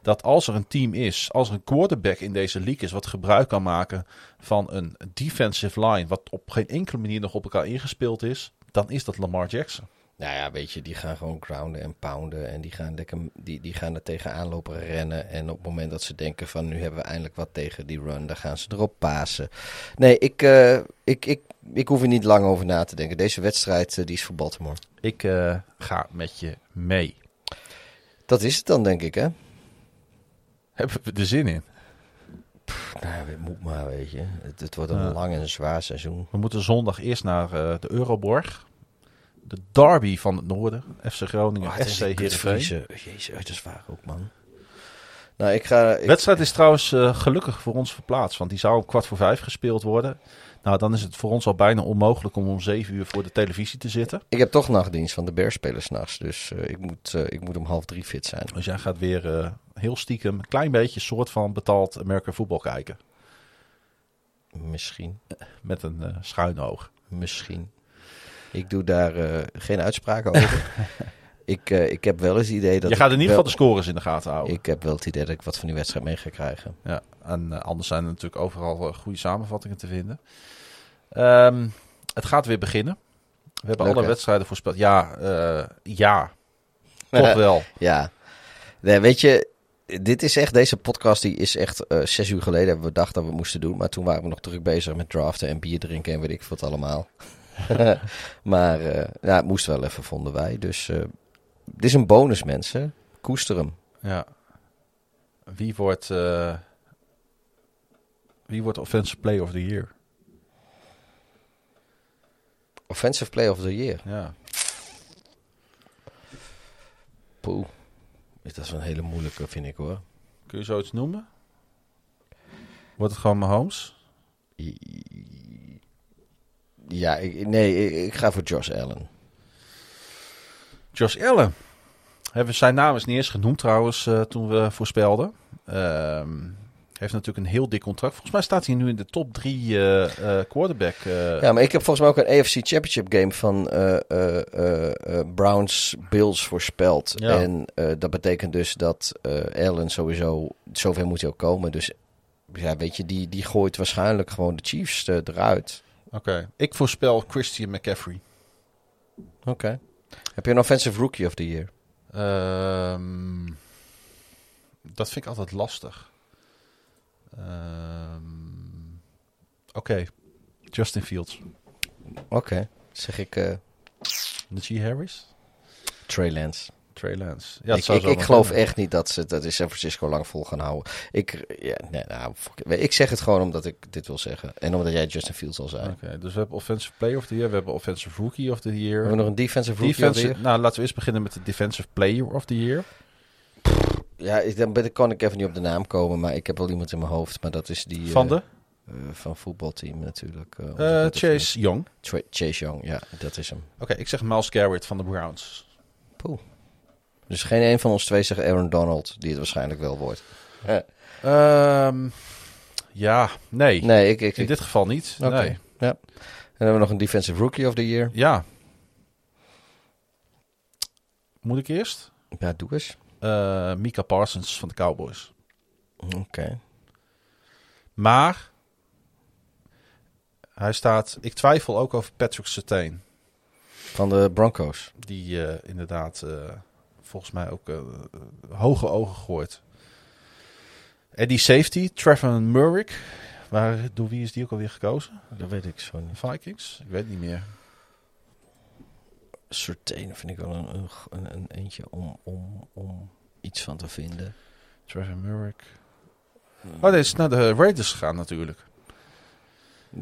dat als er een team is, als er een quarterback in deze league is, wat gebruik kan maken van een defensive line, wat op geen enkele manier nog op elkaar ingespeeld is, dan is dat Lamar Jackson. Nou ja, weet je, die gaan gewoon grounden en pounden. En die gaan, lekker, die, die gaan er tegenaan lopen rennen. En op het moment dat ze denken van nu hebben we eindelijk wat tegen die run, dan gaan ze erop pasen. Nee, ik, eh, ik, ik, ik hoef er niet lang over na te denken. Deze wedstrijd eh, die is voor Baltimore. Ik eh, ga met je mee. Dat is het dan, denk ik, hè? Hebben we er zin in? Nou, het moet maar, weet je. Het, het wordt een Ja. lang en zwaar seizoen. We moeten zondag eerst naar eh, de Euroborg. De derby van het noorden. FC Groningen, Oh, Heerenveen. Jezus, het is zwaar ook, man. Nou, ik ga... Ik, wedstrijd is trouwens eh, gelukkig voor ons verplaatst. Want die zou om kwart voor vijf gespeeld worden. Nou, dan is het voor ons al bijna onmogelijk om om zeven uur voor de televisie te zitten. ik heb toch nachtdienst van de Bears spelen s'nachts. Dus eh, ik, moet, ik moet om half drie fit zijn. Dus jij gaat weer heel stiekem een klein beetje soort van betaald American voetbal kijken. Misschien. Met een eh schuin oog. Misschien. Ik doe daar eh, geen uitspraken over. ik, eh, ik heb wel eens het idee dat. Je gaat in ieder geval de scores in de gaten houden. Ik heb wel het idee dat ik wat van die wedstrijd mee ga krijgen. Ja, en anders zijn er natuurlijk overal goede samenvattingen te vinden. Ehm, het gaat weer beginnen. We hebben Leuk, alle hè? wedstrijden voorspeld. Ja, ja. Toch wel. Ja. Nee, weet je, dit is echt, deze podcast die is echt eh, zes uur geleden hebben we bedacht dat we het moesten doen. Maar toen waren we nog druk bezig met draften en bier drinken en weet ik wat allemaal. maar eh, ja, het moest wel even, vonden wij. Dus eh dit is een bonus, mensen. Koester hem. Ja. Wie wordt, wie wordt Offensive Player of the Year? Offensive Play of the Year. Ja. Poeh. Dat is wel een hele moeilijke, vind ik hoor. Kun je zoiets noemen? Wordt het gewoon Mahomes? Ja, ik, nee, ik, ik ga voor Josh Allen. Josh Allen. Hebben zijn naam is niet eens genoemd trouwens eh, toen we voorspelden. Ehm heeft natuurlijk een heel dik contract. Volgens mij staat hij nu in de top drie eh, eh, quarterback. eh, Ja, maar ik heb volgens mij ook een AFC Championship game van Browns Bills voorspeld. Ja. En dat betekent dus dat Allen sowieso, zover moet hij ook komen. Dus ja, weet je, die, die gooit waarschijnlijk gewoon de Chiefs eruit. Oké. Ik voorspel Christian McCaffrey. Oké. Heb je een Offensive Rookie of the Year? Ehm, dat vind ik altijd lastig. Ehm, Oké. Justin Fields. Oké. Zeg ik eh Najee Harris. Trey Lance. Trey Lance. Ja, ik ik, geloof kunnen. echt niet dat ze dat in San Francisco lang vol gaan houden. Ik, ja, nee, nou, fuck ik zeg het gewoon omdat ik dit wil zeggen. En omdat jij Justin Fields al zei. Oké, dus we hebben Offensive Player of the Year, we hebben Offensive Rookie of the Year. Hebben we nog een defensive rookie Defensive, alweer? nou, laten we eerst beginnen met de Defensive Player of the Year. Ja, ik, dan ben, kan ik even niet op de naam komen, maar ik heb wel iemand in mijn hoofd. Maar dat is die Van eh, de eh, van voetbalteam natuurlijk. eh, Chase Young. Tra- Chase Young, ja, dat is hem. Oké, ik zeg Miles Garrett van de Browns. Poeh. Dus geen een van ons twee zegt Aaron Donald, die het waarschijnlijk wel wordt. Eh, Ehm, ja, nee. nee, ik... ik, In ik dit geval niet. Nee. ja. En dan hebben we nog een defensive rookie of the year. Ja. Moet ik eerst? Ja, doe eens. Eh Mika Parsons van de Cowboys. Oké. Maar hij staat. Ik twijfel ook over Patrick Sertain. Van de Broncos. Die eh, inderdaad eh, volgens mij ook hoge ogen gooit. En die safety, Trevor Murrick. Waar, door wie is die ook alweer gekozen? Dat weet ik zo niet. Vikings? Ik weet niet meer. Certain vind ik wel een, een, een, een eentje om, om, om iets van te vinden. Trevor Murrick. Oh, deze is naar de Raiders gegaan natuurlijk.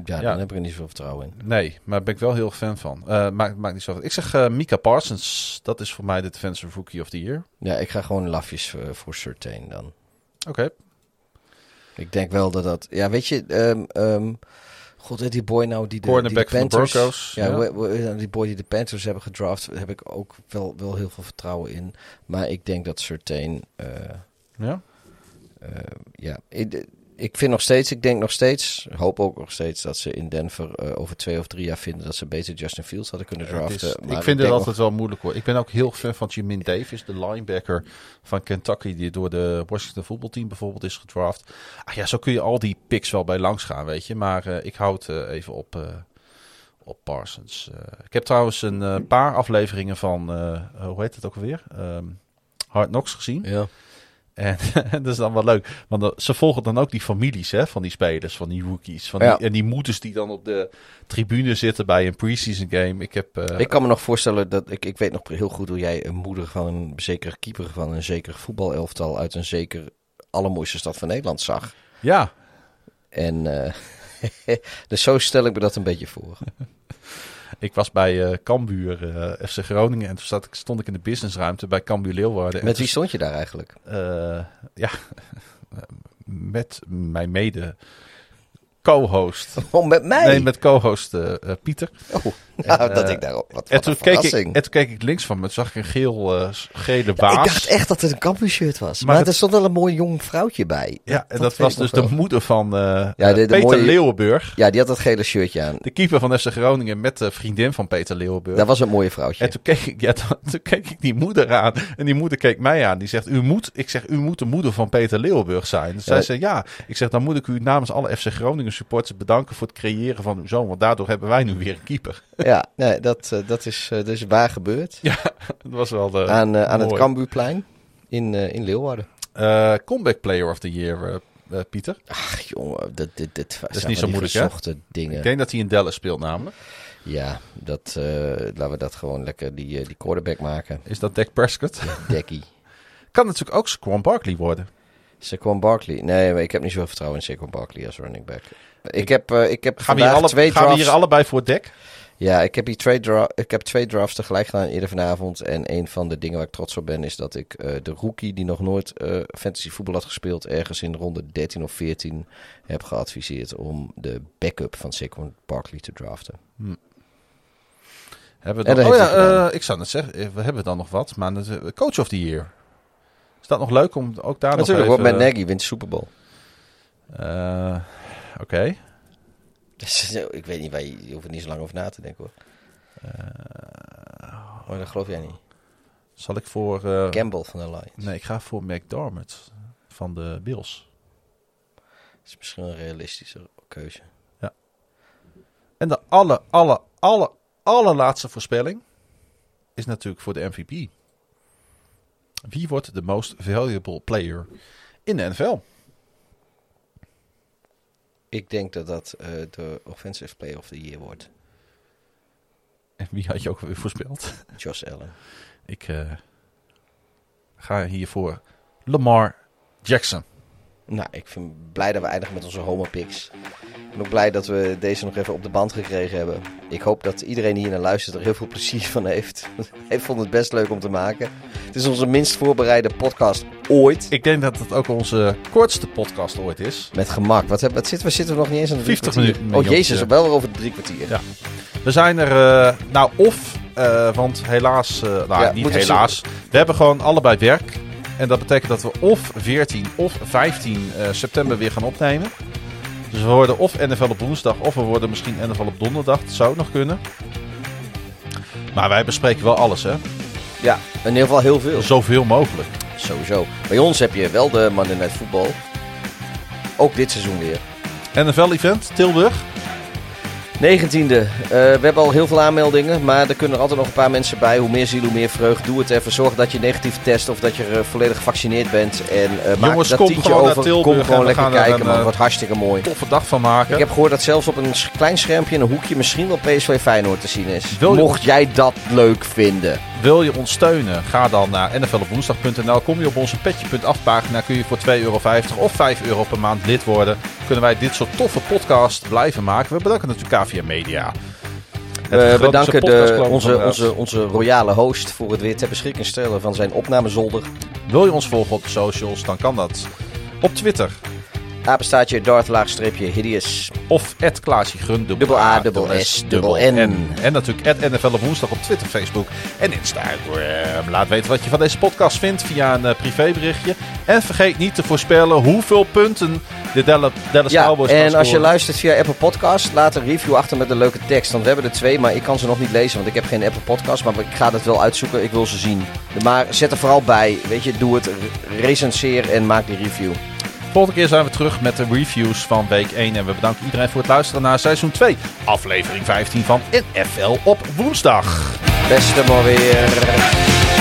Ja, Ja. dan heb ik er niet zoveel vertrouwen in. Nee, maar ben ik wel heel fan van. Eh maakt, maakt niet zo uit. Ik zeg eh, Mika Parsons. Dat is voor mij de Defensive Rookie of the Year. Ja, ik ga gewoon lafjes eh, voor Certain dan. Oké. Ik denk wel dat dat... Ja, weet je... ehm ehm God, die boy nou die de, Cornerback die de van de Panthers... Ja, die boy die de Panthers hebben gedraft... heb ik ook wel, wel heel veel vertrouwen in. Maar ik denk dat Certain... eh, Ja? eh, ja, ik, vind nog steeds... Ik denk nog steeds... hoop ook nog steeds dat ze in Denver... eh, over twee of drie jaar vinden... dat ze beter Justin Fields hadden kunnen draften. is- Maar ik vind het altijd wel moeilijk hoor. Ik ben ook heel fan van Jimin Davis, de linebacker van Kentucky, die door de Washington voetbalteam bijvoorbeeld is gedraft. Ah ja, zo kun je al die picks wel bij langs gaan, weet je. Maar eh, ik houd eh, even op, op Parsons. Ik heb trouwens een paar afleveringen van, hoe heet het ook alweer? Ehm Hard Knocks gezien. Ja. En dat is dan wel leuk. Want dan- ze volgen dan ook die families hè, van die spelers, van die rookies. Van Ja. die, en die moeders die dan op de tribune zitten bij een preseason game. Ik heb... eh, Ik kan me nog voorstellen dat ik, ik weet nog heel goed hoe jij een moeder van een zekere keeper van een zeker voetbalelftal uit een zeker allermooiste stad van Nederland zag. Ja, En eh, dus zo stel ik me dat een beetje voor. ik was bij eh Cambuur, eh, FC Groningen. En toen zat stond ik in de businessruimte bij Cambuur Leeuwarden. En Met wie stond je daar eigenlijk? eh, ja, met mijn mede co-host. Oh, met mij? Nee, met co-host eh, eh, Pieter. Oh, nou, En, dat eh, ik daarop. Wat, En wat toen, keek ik, verrassing. en toen keek ik links van me. Zag ik een geel, eh, gele Ja, baas. ik dacht echt dat het een campus-shirt was. Maar Maar, dat- er stond wel een mooi jong vrouwtje bij. Ja, en dat, was dus de moeder van Ja, de- de Peter mooie- Leeuwenburg. Ja, die had dat gele shirtje aan. De keeper van FC Groningen met de vriendin van Peter Leeuwenburg. Dat was een mooie vrouwtje. En toen keek, ik, ja, toen, keek ik die moeder aan. En die moeder keek mij aan. Die zegt, u moet, ik zeg, u moet de moeder van Peter Leeuwenburg zijn. Dus zij zei, ja. Ik zeg, dan moet ik u namens alle FC Groningen supporters bedanken voor het creëren van uw zoon. Want daardoor hebben wij nu weer een keeper. Ja, nee, dat, eh, dat, is, dat is waar gebeurd. Dat was wel de, aan eh, aan het. Cambuurplein in, in Leeuwarden. Comeback Player of the Year, Pieter. Ach jongen, dit, dit, dit zijn niet van zo moeilijk, hè? dingen. Ik denk dat hij in Dallas speelt namelijk. Ja, dat, laten we dat gewoon lekker die, die quarterback maken. Is dat Dak Prescott? Dekkie. kan natuurlijk ook Saquon Barkley worden. Saquon Barkley. Nee, maar ik heb niet zoveel vertrouwen in Saquon Barkley als running back. Ik heb, eh, ik heb Gaan we, hier, vandaag alle, twee gaan we drafts. hier allebei voor Dak? Ja, ik heb, hier twee ik heb twee drafts tegelijk gedaan eerder vanavond. En een van de dingen waar ik trots op ben is dat ik eh, de rookie die nog nooit eh, fantasy voetbal had gespeeld... ergens in ronde 13 of 14 heb geadviseerd om de backup van Saquon Barkley te draften. Hebben we dan, oh ja, ik zou net zeggen, we hebben dan nog wat. Maar Coach of the Year. Is dat nog leuk om ook daar Natuurlijk, nog even... met Nagy wint de Super Bowl. eh, Oké. Dus, eh, ik weet niet, waar je, je hoeft er niet zo lang over na te denken hoor. oh, dat geloof jij niet. Zal ik voor... eh, Campbell van de Lions. nee, ik ga voor McDermott van de Bills. Dat is misschien een realistische keuze. En de alle, alle, alle, allerlaatste voorspelling is natuurlijk voor de MVP. Wie wordt de most valuable player in de NFL? Ik denk dat dat eh, de Offensive Player of the Year wordt. En wie had je ook weer voorspeld? Josh Allen. Ik, eh, ga hiervoor Lamar Jackson. Nou, ik ben blij dat we eindigen met onze homopix. Ik ben ook blij dat we deze nog even op de band gekregen hebben. Ik hoop dat iedereen die hier naar luistert er heel veel plezier van heeft. Hij vond het best leuk om te maken. Het is onze minst voorbereide podcast ooit. Ik denk dat het ook onze kortste podcast ooit is. Met gemak. Wat, wat zitten we? Zitten we nog niet eens aan de drie 50 kwartier? minuten, Oh jezus, jochie. wel over de drie kwartier. Ja. We zijn er, eh, nou of, eh, want helaas, eh, nou Ja, niet ik helaas, we hebben gewoon allebei werk. En dat betekent dat we of 14 of 15 eh, september weer gaan opnemen. Dus we worden of NFL op woensdag of we worden misschien NFL op donderdag. Dat zou ook nog kunnen. Maar wij bespreken wel alles, hè? Ja, in ieder geval heel veel. Zoveel mogelijk. Sowieso. Bij ons heb je wel de Monday Night Football. Ook dit seizoen weer. NFL-event, Tilburg. 19e. Eh, we hebben al heel veel aanmeldingen, maar er kunnen er altijd nog een paar mensen bij. Hoe meer ziel, hoe meer vreugd. Doe het even. Zorg dat je negatief test of dat je eh, volledig gevaccineerd bent. En eh maak Jongens, dat kom tientje naar over. Tilburg kom gewoon lekker er kijken, een, man. Wordt hartstikke mooi. Toffe dag van maken. Ik heb gehoord dat zelfs op een klein schermpje in een hoekje misschien wel PSV Feyenoord te zien is. Wil Mocht jij dat leuk vinden. Wil je ons steunen? Ga dan naar nflopwoensdag.nl. Kom je op onze petje.af pagina kun je voor 2,50 euro of 5 euro per maand lid worden. Kunnen wij dit soort toffe podcast blijven maken. We bedanken natuurlijk Media. We grootste bedanken de, onze, onze, onze royale host voor het weer ter beschikking stellen van zijn opnamezolder. Wil je ons volgen op de socials? Dan kan dat op Twitter. Apenstaatje Darth laagstreepje hideous. Of Klaasje Gun, Dubbel A, dubbel S, dubbel N. En natuurlijk NFL op woensdag op Twitter, Facebook en Instagram. Laat weten wat je van deze podcast vindt via een eh, privéberichtje. En vergeet niet te voorspellen hoeveel punten de Dallas, Ja, Cowboys en als je scoren. luistert via Apple Podcast, laat een review achter met een leuke tekst. Want we hebben er twee, maar ik kan ze nog niet lezen, want ik heb geen Apple Podcast. Maar ik ga dat wel uitzoeken, ik wil ze zien. Maar zet er vooral bij, weet je, doe het, re- recenseer en maak die review. Volgende keer zijn we terug met de reviews van week 1. En we bedanken iedereen voor het luisteren naar seizoen 2, aflevering 15 van NFL op woensdag. Beste maar weer.